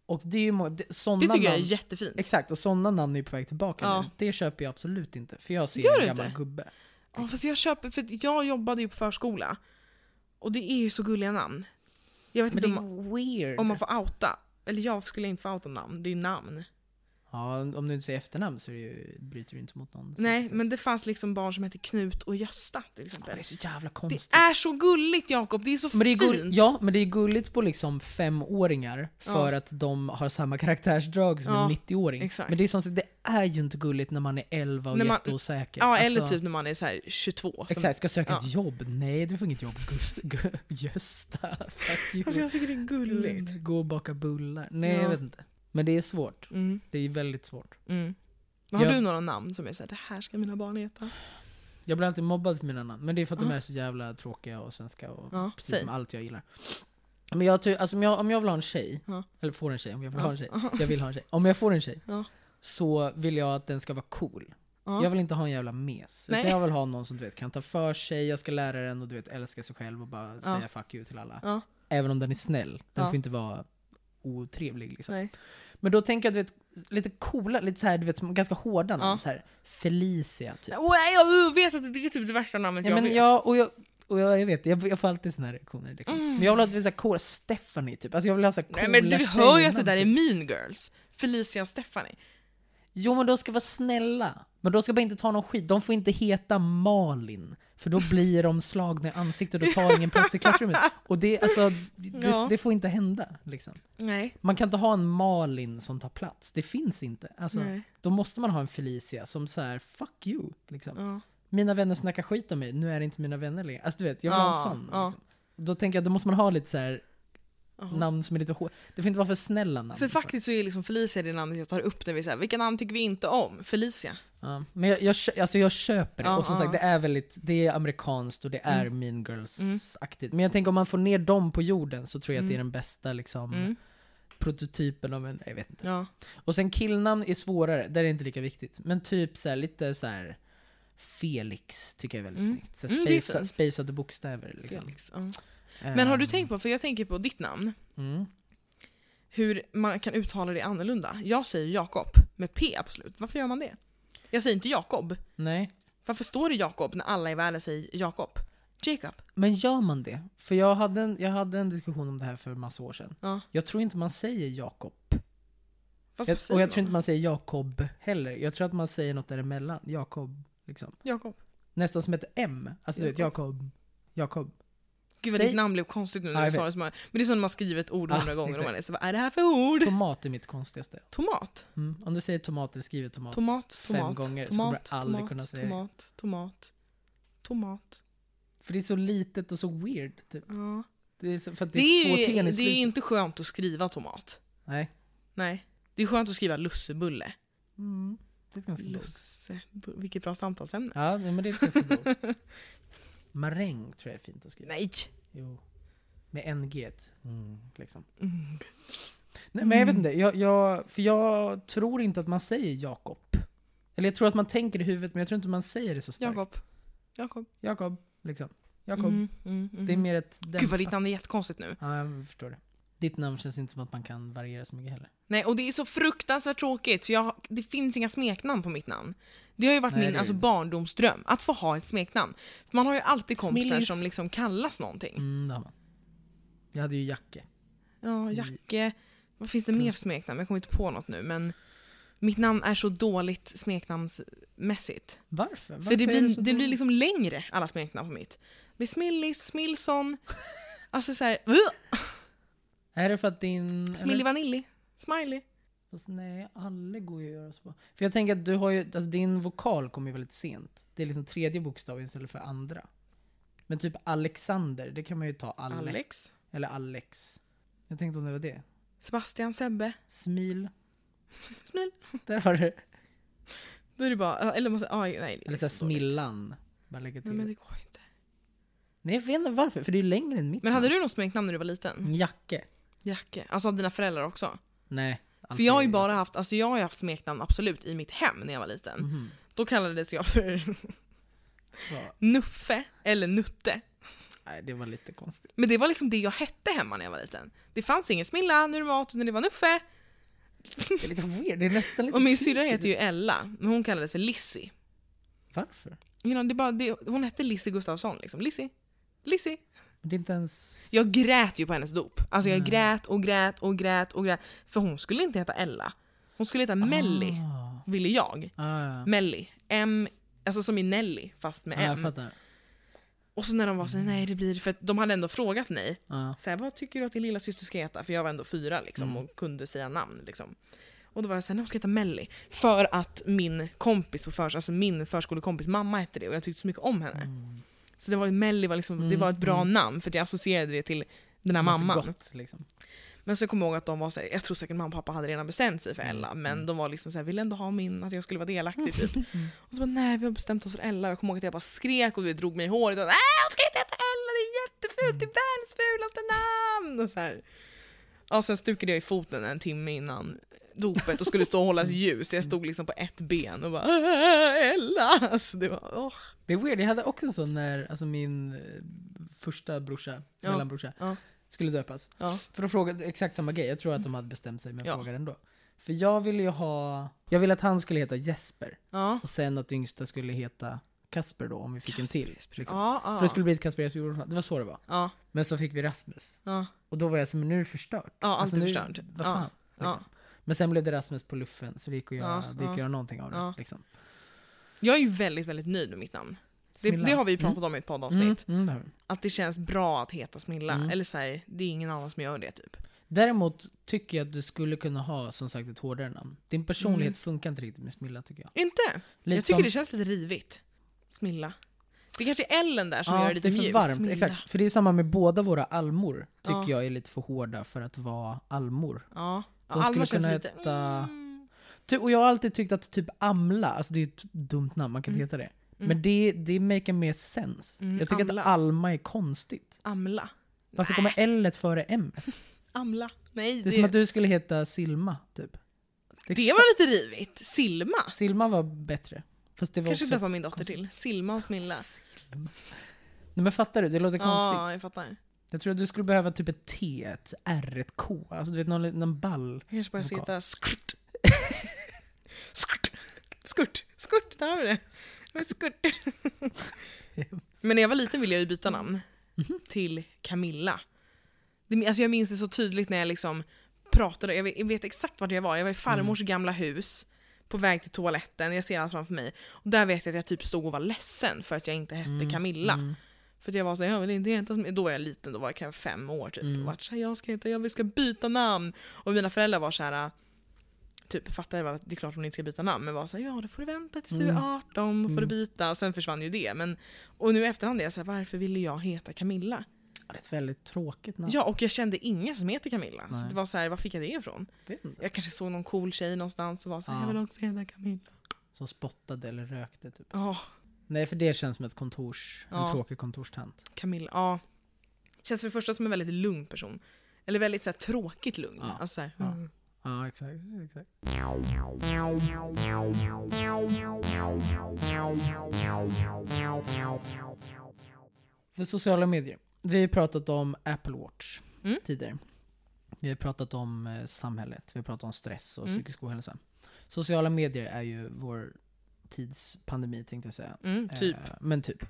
Och det är ju det, såna Det tycker jag är namn, jättefint. Exakt, och sådana namn är ju på väg tillbaka Ja. nu. Det köper jag absolut inte, för jag ser Gör en gammal inte? gubbe. Ja, fast jag köper, för jag jobbade ju på förskola. Och det är ju så gulliga namn. Jag vet Men inte det om, man- är weird. om man får outa. Eller jag skulle inte få outa namn, det är namn. Ja, om du inte säger efternamn så det ju, bryter du inte mot någon. Nej, men det fanns liksom barn som hette Knut och Gösta till Ja, exempel. det är så jävla Det konstigt. är så gulligt Jakob, det är så Men det är fint. gull, ja, men det är gulligt på liksom femåringar för Ja. att de har samma karaktärsdrag som Ja, en 90-åring. exakt. Men det är, som, det är ju inte gulligt när man är 11 och När man- jätteosäker. Ja, eller Alltså, typ när man är så här 22. Som, Exakt, ska söka ja. ett jobb? Nej, du får inget jobb. Gust, Gösta. Alltså jag tycker det är gulligt. Gå och baka bullar. Nej, Ja. jag vet inte. Men det är svårt. Mm, Det är väldigt svårt. mm. Har Ja. du några namn som är såhär, det här ska mina barn heta? Jag blir alltid mobbad för mina namn, men det är för att de Ja. är så jävla tråkiga och svenska och Ja, precis säg. som allt jag gillar. Men jag alltså om jag, om jag vill ha en tjej, Ja. eller får en tjej, om jag vill ha en tjej, jag vill ha en tjej. Om jag får en tjej, så vill jag att den ska vara cool. Ja. Jag vill inte ha en jävla mes. Nej. Utan jag vill ha någon som du vet kan ta för sig, jag ska lära den och du vet älska sig själv och bara säga fuck you till alla. Även om den är snäll. Den får inte vara otrevlig liksom. Nej. Men då tänker jag du vet, lite coola, lite så här, du vet, ganska hårda namn. Ja. Så här, Felicia typ. Oh, jag vet att det är typ det värsta namnet Ja, jag men vet. jag, och jag, och jag, jag vet, jag, jag får alltid såna här reaktioner liksom. Mm. Men jag vill ha så här coola Stephanie typ. Alltså jag vill ha så här coola Nej men du hör ju att det där är typ. mean girls. Felicia och Stephanie. Jo men de ska vara snälla. Men de ska bara inte ta någon skit. De får inte heta Malin. För då blir de slagna i ansiktet och tar ingen plats i klassrummet. Och det, alltså, det, Ja. det får inte hända. Liksom. Nej. Man kan inte ha en Malin som tar plats. Det finns inte. Alltså, Nej. Då måste man ha en Felicia som så här, fuck you. Liksom. Ja. Mina vänner snackar skit om mig, nu är det inte mina vänner längre. Alltså du vet, jag ha Ja, en sån. Liksom. Då tänker jag, då måste man ha lite så här Jaha. namn som är lite hårda. Det får inte vara för snälla namn. För faktiskt så är liksom Felicia det namnet jag tar upp när vi säger vilka namn tycker vi inte om? Felicia. Ja, men jag, jag, alltså jag köper det. Ja, och som ja. sagt, det är väldigt, det är amerikanskt och det är Mm. mean girls-aktigt. Men jag tänker om man får ner dem på jorden så tror jag att det är Mm. den bästa liksom, Mm. prototypen av en, jag vet inte. Ja. Och sen killnamn är svårare, där är det inte lika viktigt. Men typ så här, lite så här Felix tycker jag är väldigt Mm. snyggt. Så Mm, det är spacea, fint. spacade bokstäver liksom. Felix. Men har du Ehm, tänkt på, för jag tänker på ditt namn, Mm. hur man kan uttala det annorlunda. Jag säger Jakob med P på slut. Varför gör man det? Jag säger inte Jakob. Nej, Varför står det Jakob när alla i världen säger Jakob? Jacob. men gör man det? För jag hade, en, jag hade en diskussion om det här för massa år sedan. Ja. Jag tror inte man säger Jakob. Fast Jag, och jag tror inte man säger Jakob heller. Jag tror att man säger något däremellan. Jakob, liksom. Jakob. Nästan som ett M. Alltså du vet, Jakob. Jakob. Gud vad ditt namn blev konstigt nu när du jag sa det. Men det är som när man skriver ett ord hundra gånger och exakt. man är så vad är det här för ord? Tomat är mitt konstigaste. Tomat. Mm. Om du säger tomat eller skriver tomat, Tomat, fem tomat, gånger tomat, så kommer du aldrig tomat, kunna säga det. tomat, tomat, tomat. För det är så litet och så weird. Typ. Ja. Det är så, för att det Det är, två är, det är inte skönt att skriva tomat. Nej. Nej. Det är skönt att skriva lussebulle. Mm. Det är ganska. Lussebulle. Vilket bra samtalsämne. Ja, men det är ganska bra. Maräng tror jag är fint att skriva. Nej. Jo. Med NG. Mm, liksom. Mm. Nej, men jag vet inte, jag, jag, för jag tror inte att man säger Jakob. Eller jag tror att man tänker i huvudet, men jag tror inte man säger det så starkt. Jakob. Jakob. Jakob, liksom. Jakob. Mm, mm, mm. Det är mer ett Gud vad ditt namn är jättekonstigt nu. Ja, jag förstår det. Ditt namn känns inte som att man kan variera så mycket heller. Nej, och det är så fruktansvärt tråkigt för jag, det finns inga smeknamn på mitt namn. Det har ju varit Nej, det min alltså, barndomsdröm, att få ha ett smeknamn. Man har ju alltid kompisar Smillis. som liksom kallas någonting. Mm, det har man. Jag hade ju Jacke. Ja, Jacke. Vad finns det mer för smeknamn? Jag kommer inte på något nu men mitt namn är så dåligt smeknamnsmässigt. Varför? Varför För det blir, så det, blir liksom längre, alla smeknamn på mitt. Det blir Smillis, Smilson, alltså såhär, Är det för att din... Eller- Vanilli, Smiley. Fast nej, alla går ju att göra så. För jag tänker att du har ju, alltså din vokal kommer ju väldigt sent. Det är liksom tredje bokstaven istället för andra. Men typ Alexander, det kan man ju ta Alex. Alex, Eller Alex. Jag tänkte om det var det. Sebastian, Sebbe, Smil. Smil. Där har du. Då är det bara, eller måste, aj, nej. Eller såhär. Smillan. Bara lägga till. Nej men Nej, det går ju inte. jag vet inte varför, för det är ju längre än mitt Men hade namn. du något smeknamn när du var liten? Jacke. Jacke. Alltså dina föräldrar också? Nej. För jag har ju bara haft, alltså jag har ju haft smeknamn absolut i mitt hem när jag var liten. Mhm. Då kallades jag för? Nuffe eller Nutte. Nej, det var lite konstigt. Men det var liksom det jag hette hemma när jag var liten. Det fanns ingen Smilla, nu är det mat, utan det var Nuffe. Det är lite weird, det är nästan lite Och min syrra heter ju Ella, men hon kallades för Lissy. Varför? You know, det bara, det, hon hette Lissy Gustafsson liksom. Lissy. Lissy. Det är inte ens... Jag grät ju på hennes dop. Alltså jag Nej. grät och grät och grät och grät. För hon skulle inte heta Ella. Hon skulle heta Ah. ville jag. Ah, ja. Melly. M, alltså som i Nelly fast med ah, jag M. fattar. Och så när de var så nej det blir, för de hade ändå frågat mig, Ah. så här, vad tycker du att din lilla syster ska heta? För jag var ändå fyra liksom Mm. och kunde säga namn. Liksom. Och då var jag såhär, hon ska heta Melly. För att min kompis på förs, alltså min förskolekompis mamma hette det och jag tyckte så mycket om henne. Mm. Så det var, Melly var, liksom, det Mm, var ett bra mm. namn för jag associerade det till den här Något mamman. Gott, liksom. Men så kommer jag ihåg att de var såhär, jag tror säkert mamma och pappa hade redan bestämt sig för Mm, Ella, men mm. de var liksom såhär, vill ändå ha min, att jag skulle vara delaktig typ. Och så bara, nej vi har bestämt oss för Ella. Jag kommer ihåg att jag bara skrek och drog mig i håret och nej hon ska inte heta Ella, det är jättefult, det är världens fulaste namn! Och så här. Ja, sen stukade jag i foten en timme innan dopet och skulle stå och hålla ljus. Jag stod liksom på ett ben och bara "Äh, Ella! Alltså det var, åh. Det är weird, jag hade också en sån när alltså min eh, första brorsa, Ja. mellanbrorsa, Ja. skulle döpas. Ja. För då frågade exakt samma grej, jag tror att de hade bestämt sig men Ja. frågade ändå. För jag ville ju ha, jag ville att han skulle heta Jesper. Ja. Och sen att yngsta skulle heta Kasper då, om vi fick en till. Liksom. Ja, ja. För det skulle bli ett Kasper Jesper. Det var så det var. Men så fick vi Rasmus. Och då var jag men nu är det förstört. Ja, allt är nu- förstört. Vad fan. liksom. Men sen blev det Rasmus på luffen, så det gick att göra, Ja, det gick att göra någonting av det. Ja. Liksom. Jag är ju väldigt, väldigt nöjd med mitt namn. Det, det har vi ju pratat om i ett poddavsnitt. Mm, mm, det. Att det känns bra att heta Smilla. Mm. Eller så här, det är ingen annan som gör det typ. Däremot tycker jag att du skulle kunna ha som sagt ett hårdare namn. Din personlighet Mm. funkar inte riktigt med Smilla tycker jag. Inte? Lite jag tycker som- det känns lite rivigt. Smilla. Det kanske är Ellen där som ja, gör det lite det är för mjukt. varmt. Smilla. Exakt. För det är samma med båda våra almor. Tycker Ja. jag är lite för hårda för att vara almor. Ja. De skulle Alma känns kunna lite... heta- Mm. Och jag har alltid tyckt att typ Amla, alltså det är ett dumt namn, man kan inte Mm. heta det. Mm. Men det, det make mer sense. Mm, jag tycker Amla. att Alma är konstigt. Amla. Varför kommer L före M? Amla. Nej, Det det, är som att du skulle heta Silma, typ. det exakt- var lite rivigt. Silma. Silma var bättre. Fast det var Kanske också... döpa min dotter till. Silma och Smilla. Silma. Nej men fattar du? Det låter konstigt. Ja, jag fattar. Jag tror att du skulle behöva typ ett T, ett R, ett K. Alltså du vet någon, någon ball. Jag kanske bara ska heta Skurt. Skurt. Skurt. Skurt, där har vi det. Skurt. Men när jag var liten ville jag ju byta namn Mhm. till Camilla. Det, alltså jag minns det så tydligt när jag liksom pratade, jag vet, jag vet exakt vart jag var, jag var i farmors gamla hus på väg till toaletten, jag ser allt framför mig. Och där vet jag att jag typ stod och var ledsen för att jag inte hette Mm, Camilla. mm. För att jag var så jag vill inte heta som, då var jag liten, då var jag kanske fem år typ. Mm. Och vart så här, jag ska heta, jag ska byta namn. Och mina föräldrar var så här typ fattade att det är klart hon inte ska byta namn, men var så här, ja då får du vänta tills du är Mm. 18, då får du Mm. byta. Och sen försvann ju det. Men, och nu i efterhand är jag så här, varför ville jag heta Camilla? Ja, det är ett väldigt tråkigt namn. Ja, och jag kände ingen som heter Camilla. Så Nej. det var så här, var fick jag det ifrån? Jag kanske såg någon cool tjej någonstans och var så här, Ja. jag vill också heta Camilla. Som spottade eller rökte typ. Ja, Nej för det känns som ett kontors, en Ja. tråkig kontorstant. Camilla. Ja. Känns för det första som en väldigt lugn person. Eller väldigt så här, tråkigt lugn. Ja. Alltså, så här, Ja. Ja exakt. exakt. För sociala medier. Vi har pratat om Apple Watch Mm. tidigare. Vi har pratat om eh, samhället, vi har pratat om stress och Mm. psykisk ohälsa. Sociala medier är ju vår tids pandemi tänkte jag säga. Mm, typ. Eh, men typ.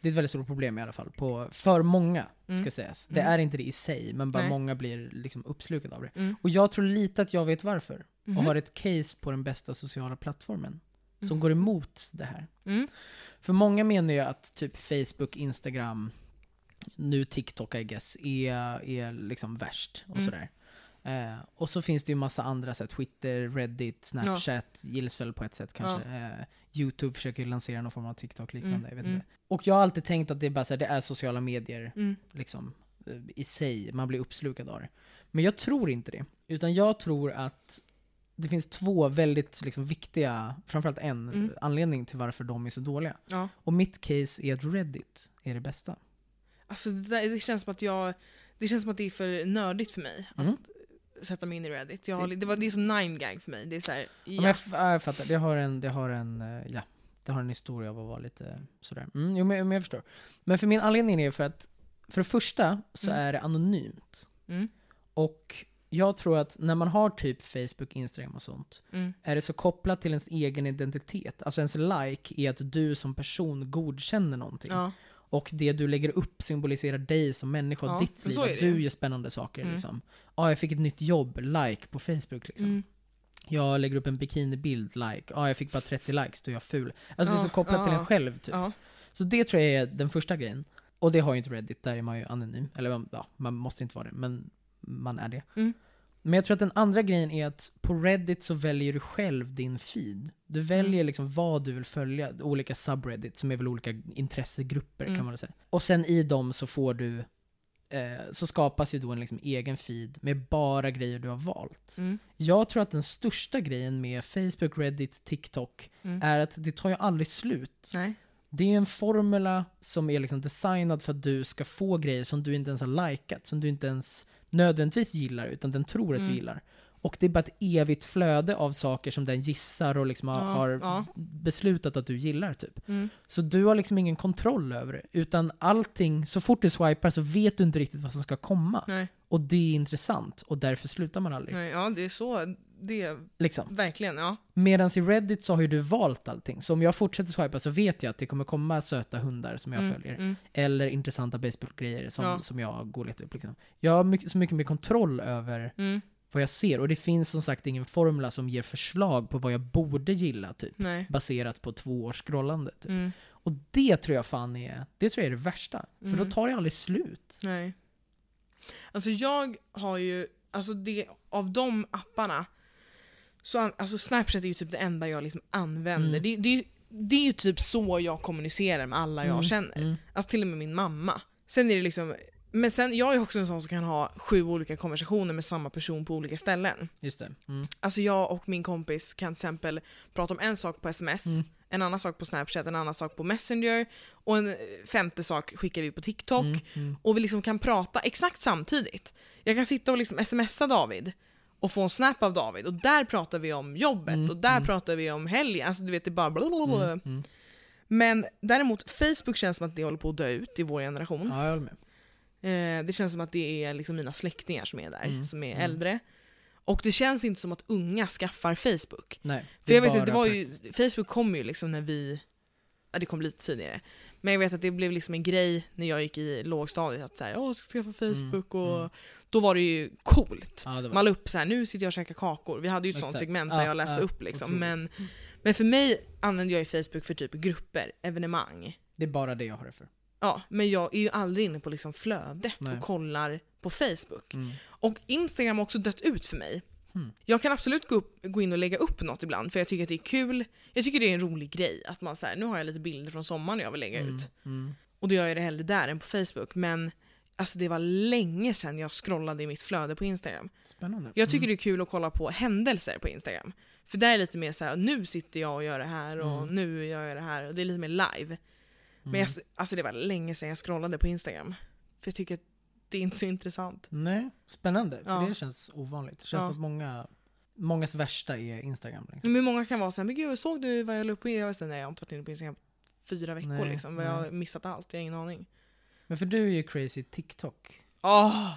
Det är ett väldigt stort problem i alla fall. På, för många, Mm. ska sägas. Det Mm. är inte det i sig, men bara Nej. många blir liksom uppslukade av det. Mm. Och jag tror lite att jag vet varför. Mhm. Och har ett case på den bästa sociala plattformen. Som Mhm. går emot det här. Mm. För många menar ju att typ Facebook, Instagram, nu TikTok I guess, är, är liksom värst och Mm. sådär. Eh, och så finns det ju massa andra sätt, Twitter, Reddit, Snapchat, gills väl på ett sätt kanske. Eh, Youtube försöker lansera någon form av TikTok liknande, Mm, jag vet mm. inte. Och jag har alltid tänkt att det är bara så här, det är sociala medier Mm. liksom, eh, i sig, man blir uppslukad av det. Men jag tror inte det. Utan jag tror att det finns två väldigt liksom, viktiga, framförallt en, Mm. anledning till varför de är så dåliga. Ja. Och mitt case är att Reddit är det bästa. Alltså det, där, det känns som att jag... Det känns som att det är för nördigt för mig Mm. att sätta mig in i Reddit. Jag har, Det- det, var, det är som 9gag för mig. Det är så här, Ja. jag, jag fattar, det har en, det har en, eh, ja, det har en historia av att vara lite sådär. Mm, jo, men, men jag förstår. Men för min anledning är för att, för det första så Mm. är det anonymt. Mm, Och jag tror att när man har typ Facebook, Instagram och sånt, mm, är det så kopplat till ens egen identitet. Alltså ens like är att du som person godkänner någonting. ja. Och det du lägger upp symboliserar dig som människa Ja, ditt liv. Att du gör spännande saker Mm. liksom. Ja, jag fick ett nytt jobb, like på Facebook liksom. Mm, Jag lägger upp en bikinibild, like. Ja, jag fick bara 30 likes, då är jag ful. Alltså det är Ja, så kopplat ja, till en ja. själv typ. ja. Så det tror jag är den första grejen. Och det har ju inte Reddit, där är man ju anonym. Eller ja, man måste inte vara det, men man är det. Mm. Men jag tror att den andra grejen är att på Reddit så väljer du själv din feed. Du väljer Mm. liksom vad du vill följa, olika subreddits som är väl olika intressegrupper Mm. kan man väl säga. Och sen i dem så får du, eh, så skapas ju då en liksom egen feed med bara grejer du har valt. Mm, Jag tror att den största grejen med Facebook, Reddit, TikTok mm. är att det tar ju aldrig slut. Nej. Det är en formula som är liksom designad för att du ska få grejer som du inte ens har likat, som du inte ens nödvändigtvis gillar, utan den tror att du Mm. gillar. Och det är bara ett evigt flöde av saker som den gissar och liksom har, Ja, har ja. beslutat att du gillar typ. Mm, Så du har liksom ingen kontroll över det, utan allting, så fort du swipar så vet du inte riktigt vad som ska komma. nej, Och det är intressant, och därför slutar man aldrig. nej, ja det är så. Det Liksom. verkligen, ja. Medan i Reddit så har ju du valt allting. Så om jag fortsätter swipa så vet jag att det kommer komma söta hundar som jag Mm, följer. mm, Eller intressanta baseballgrejer som, Ja. som jag går och letar upp. Liksom. Jag har mycket, så mycket mer kontroll över mm, vad jag ser. Och det finns som sagt ingen formula som ger förslag på vad jag borde gilla, typ. nej. Baserat på två års scrollande. Typ. Mm, Och det tror jag fan är, det tror jag är det värsta. För då Mm. tar det aldrig slut. nej. Alltså jag har ju, alltså det, av de apparna, så alltså Snapchat är ju typ det enda jag liksom använder. Mm. Det, det, det är ju typ så jag kommunicerar med alla jag Mm, känner. Mm. Alltså till och med min mamma. Sen är det liksom, men sen, jag är också en sån som kan ha sju olika konversationer med samma person på olika ställen. Just det. Mm. Alltså jag och min kompis kan till exempel prata om en sak på sms, Mm. en annan sak på snapchat, en annan sak på messenger och en eh, femte sak skickar vi på tiktok. Mm. Mm. Och vi liksom kan prata exakt samtidigt. Jag kan sitta och liksom smsa David och få en snap av David och där pratar vi om jobbet Mm, och där mm. pratar vi om helgen. Alltså du vet det bara blablabla. Mm. Mm. Men däremot Facebook känns som att det håller på att dö ut i vår generation. Ja, jag håller med. Eh, det känns som att det är liksom mina släktingar som är där, Mm, som är mm. äldre. Och det känns inte som att unga skaffar Facebook. Nej. För jag vet inte, det var ju. Facebook kom ju liksom när vi, ja det kom lite tidigare. Men jag vet att det blev liksom en grej när jag gick i lågstadiet att såhär, åh ska skaffa Facebook och mm. då var det ju coolt. Ja, det var Man la upp såhär, nu sitter jag och käkar kakor. Vi hade ju ett sånt Exakt. segment Ja, där jag läste ja, upp liksom. otroligt. Men, men för mig använder jag ju Facebook för typ grupper, evenemang. Det är bara det jag har det för. Ja, men jag är ju aldrig inne på liksom flödet Nej. och kollar på Facebook. Mm. Och Instagram har också dött ut för mig. Hmm. Jag kan absolut gå, upp, gå in och lägga upp något ibland för jag tycker att det är kul. Jag tycker det är en rolig grej att man säger nu har jag lite bilder från sommaren jag vill lägga Mm. ut. Mm. Och då gör jag det hellre där än på Facebook. Men alltså det var länge sedan jag scrollade i mitt flöde på Instagram. Spännande. Jag tycker mm. det är kul att kolla på händelser på Instagram. För där är det lite mer så här: nu sitter jag och gör det här och Mm. nu gör jag det här. Och det är lite mer live. Men Mm. jag, alltså det var länge sedan jag scrollade på Instagram. För jag tycker att det är inte så intressant. Nej, spännande. För Ja. det känns ovanligt. Det känns Ja. att många, mångas värsta är Instagram. Liksom. Men många kan vara såhär, men gud såg du vad jag la upp på? Såhär, nej jag har inte varit inne på Instagram fyra veckor Nej, liksom. Jag har missat allt, jag har ingen aning. Men för du är ju crazy TikTok. Åh!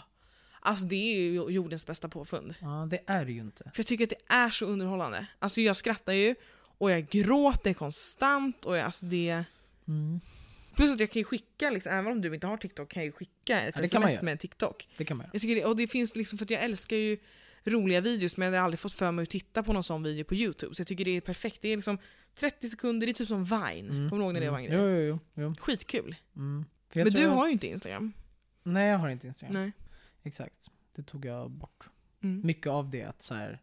Alltså det är ju jordens bästa påfund. Ja, det är det ju inte. För jag tycker att det är så underhållande. Alltså jag skrattar ju, och jag gråter konstant, och jag, alltså det... Mm. Plus att jag kan ju skicka, liksom, även om du inte har TikTok, kan jag ju skicka ett Ja, sms med TikTok. Det kan man göra. Jag tycker det, och det finns liksom, för att jag älskar ju roliga videos men jag har aldrig fått för mig att titta på någon sån video på youtube. Så jag tycker det är perfekt. Det är liksom 30 sekunder, det är typ som Vine. Mm. Kommer du ihåg när det var en grej? Jo, jo, jo. Skitkul. Mm. Men du har ju inte Instagram. Nej, jag har inte Instagram. Nej. Exakt. Det tog jag bort. Mm. Mycket av det att så här,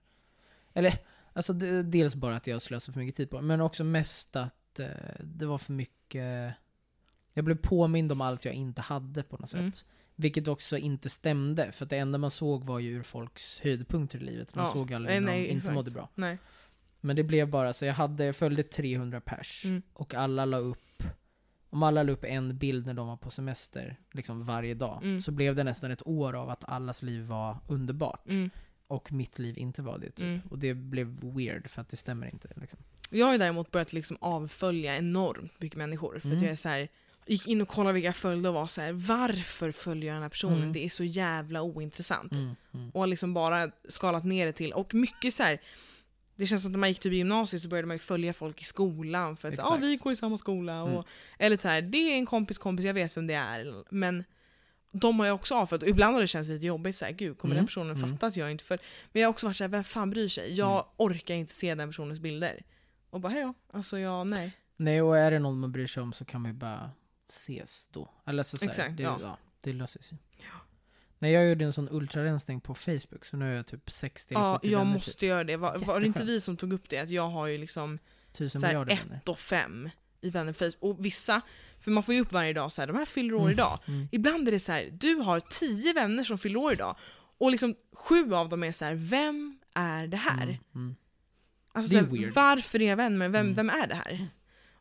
Eller, alltså dels bara att jag slösade för mycket tid på det, men också mest att eh, det var för mycket... Jag blev påmind om allt jag inte hade på något sätt. Mm. Vilket också inte stämde, för det enda man såg var ju ur folks höjdpunkter i livet. Man Ja. såg aldrig när de inte mådde bra. Nej. Men det blev bara så, jag, hade, jag följde 300 pers. Mm. Och alla la upp, om alla la upp en bild när de var på semester, liksom varje dag, Mm. så blev det nästan ett år av att allas liv var underbart. Mm. Och mitt liv inte var det typ. Mm. Och det blev weird för att det stämmer inte. Liksom. Jag har ju däremot börjat liksom avfölja enormt mycket människor. För att Mm. jag är så här, gick in och kollade vilka jag följde och var så här: varför följer jag den här personen? Mm. Det är så jävla ointressant. Mm, mm. Och liksom bara skalat ner det till, och mycket så här. Det känns som att när man gick typ i gymnasiet så började man följa folk i skolan för att ah, vi går i samma skola. Och, Mm. Eller så här, det är en kompis kompis, jag vet vem det är. Men de har jag också avföljt ibland har det känts lite jobbigt, så här, gud kommer Mm. den personen Mm. fatta att jag inte följer? Men jag har också varit såhär, vem fan bryr sig? Jag Mm. orkar inte se den personens bilder. Och bara hejdå, alltså jag, nej. Nej, och är det någon man bryr sig om så kan man ju bara ses då. Eller så, så här, Exakt, det, ja. ja. det löser sig. Nej, jag gjorde en sån ultrarensning på Facebook, så nu är jag typ 60 eller Ja, 70 jag vänner måste typ. göra det. Var, var det inte vi som tog upp det? Att jag har ju liksom Tusen så här, ett och fem i vänner på Facebook. Och vissa, för man får ju upp varje dag så här, de här fyller år Mm. idag. Mm. Ibland är det så här, du har tio vänner som fyller år idag. Och liksom sju av dem är så här, vem är det här? Mm, mm. Alltså, Det är så här. Varför är jag vän med vem, Mm. vem är det här?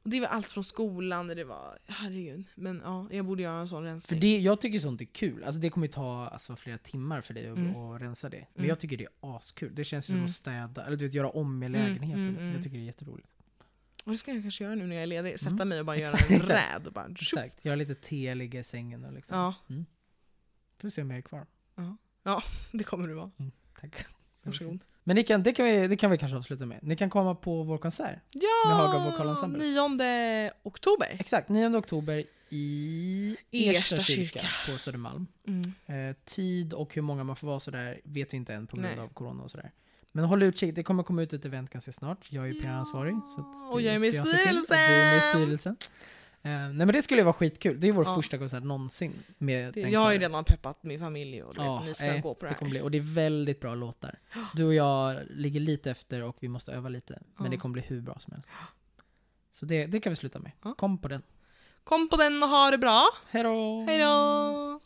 Och det var allt från skolan, där det var, herregud. Men ja, jag borde göra en sån För rensning. det, jag tycker sånt är kul. Alltså det kommer ju ta alltså, flera timmar för dig att, Mm. att rensa det. Men Mm. jag tycker det är askul. Det känns ju Mm. som att städa, eller du vet, göra om i Mm, lägenheten. mm, mm. Jag tycker det är jätteroligt. Och det ska jag kanske göra nu när jag är ledig. Sätta Mm. mig och bara Exakt, göra en exakt. räd. Och bara, Exakt. Göra lite te, ligga i sängen och liksom. Ja, Får se om jag är kvar. det kommer du vara. Tack. Varsågod. Men ni kan, det, kan vi, det kan vi kanske avsluta med. Ni kan komma på vår konsert. Med Haga vokalensemble. 9 oktober. Exakt, 9 oktober i Ersta Ersta kyrka, kyrka. på Södermalm. Mm. Eh, tid och hur många man får vara sådär vet vi inte än på grund Nej. av corona och sådär. Men håll utkik, det kommer komma ut ett event ganska snart. Jag är ju PR-ansvarig. Och jag är med i. Och Du är med i styrelsen. Eh, nej men det skulle ju vara skitkul. Det är vår Ja. första konsert någonsin med Det, den jag har ju redan peppat min familj och Ja, ni ska eh, gå på det det kommer bli, och det är väldigt bra låtar. Du och jag ligger lite efter och vi måste öva lite. Men Ja. det kommer bli hur bra som helst. Så det, det kan vi sluta med. Kom på den. Kom på den och ha det bra. Hejdå! Hejdå!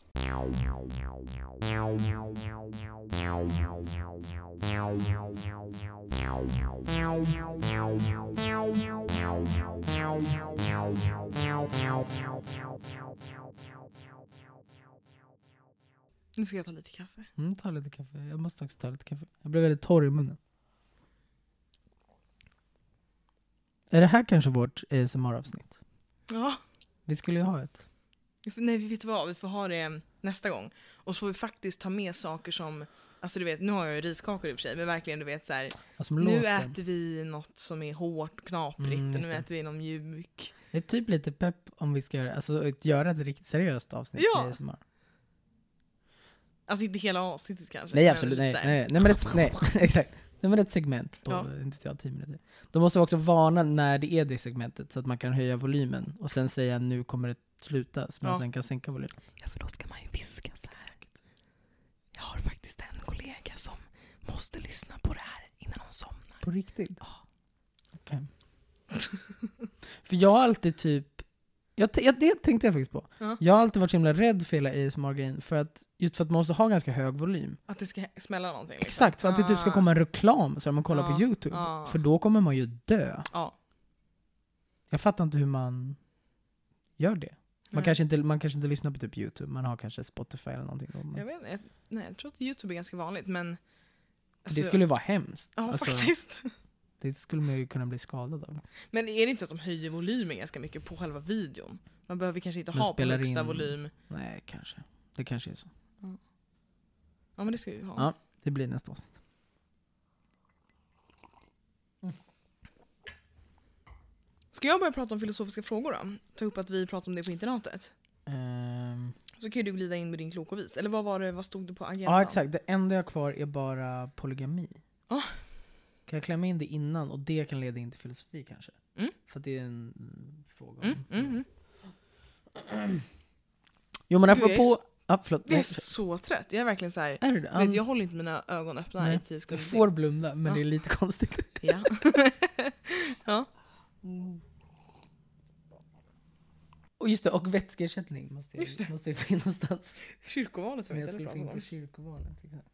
Nu ska jag ta lite kaffe. Mm, ta lite kaffe. Jag måste också ta lite kaffe. Jag blev väldigt torr i munnen. Är det här kanske vårt ASMR-avsnitt? Ja. Vi skulle ju ha ett. Vi får- Nej, vet du vad? Vi får ha det nästa gång. Och så får vi faktiskt ta med saker som, alltså du vet, nu har jag ju riskakor i och för sig, men verkligen du vet så här. Alltså, nu låten. äter vi något som är hårt, knaprigt, Mm, och nu äter vi något mjuk. Jag är typ lite pepp om vi ska göra, alltså, att göra ett riktigt seriöst avsnitt Ja. Alltså inte hela avsnittet kanske. Nej absolut, nej, nej, nej, men ett, nej, exakt. Nej men ett segment på, Ja. inte jag, 10 minuter. De måste också varna när det är det segmentet så att man kan höja volymen och sen säga nu kommer det sluta så man Ja. sen kan sänka volymen. Ja, för då ska man ju viska så här. Jag har faktiskt en kollega som måste lyssna på det här innan hon somnar. På riktigt? Ja. Okej. för jag har alltid typ, jag, jag, det tänkte jag faktiskt på. Ja. Jag har alltid varit så himla rädd för hela ASMR-grejen för att, just för att man måste ha ganska hög volym. Att det ska smälla någonting. Liksom. Exakt, för att det typ ska Ah. komma en reklam så här, man kollar Ja. på YouTube. Ja. För då kommer man ju dö. Ja. Jag fattar inte hur man gör det. Man Nej. kanske, inte, man kanske inte lyssnar på typ YouTube, man har kanske Spotify eller någonting. Jag vet inte, nej, jag tror att YouTube är ganska vanligt men... det skulle vara hemskt. Ja Alltså, faktiskt. Det skulle man ju kunna bli skadad av. Men är det inte så att de höjer volymen ganska mycket på själva videon? Man behöver kanske inte Men ha på högsta in- volym. Nej, kanske. Det kanske är så. Ja men det ska vi ha. Ja. Det blir nästa avsnitt. Ska jag börja prata om filosofiska frågor då? Ta upp att vi pratade om det på internatet. Ehm, Så kan ju du glida in med din klok och vis. Eller vad var det, vad stod det på agendan? ja, exakt. Det enda jag har kvar är bara polygami. Ah. Kan jag klämma in det innan och det kan leda in till filosofi kanske? Mm. För det är en mm, fråga om... Mm, mm, mm. Jo men Du, apropå... så- Ah, förlåt. Jag är så trött. Jag är verkligen så här. är det det? Vet, jag håller inte mina ögon öppna Nej, i tio sekunder. får blunda, men Ja. det är lite konstigt. Ja. ja. Och just det, och vätskeersättning måste Just det. måste få in någonstans. Kyrkovalet Som jag vi skulle inte få in på kyrkovalet. exakt.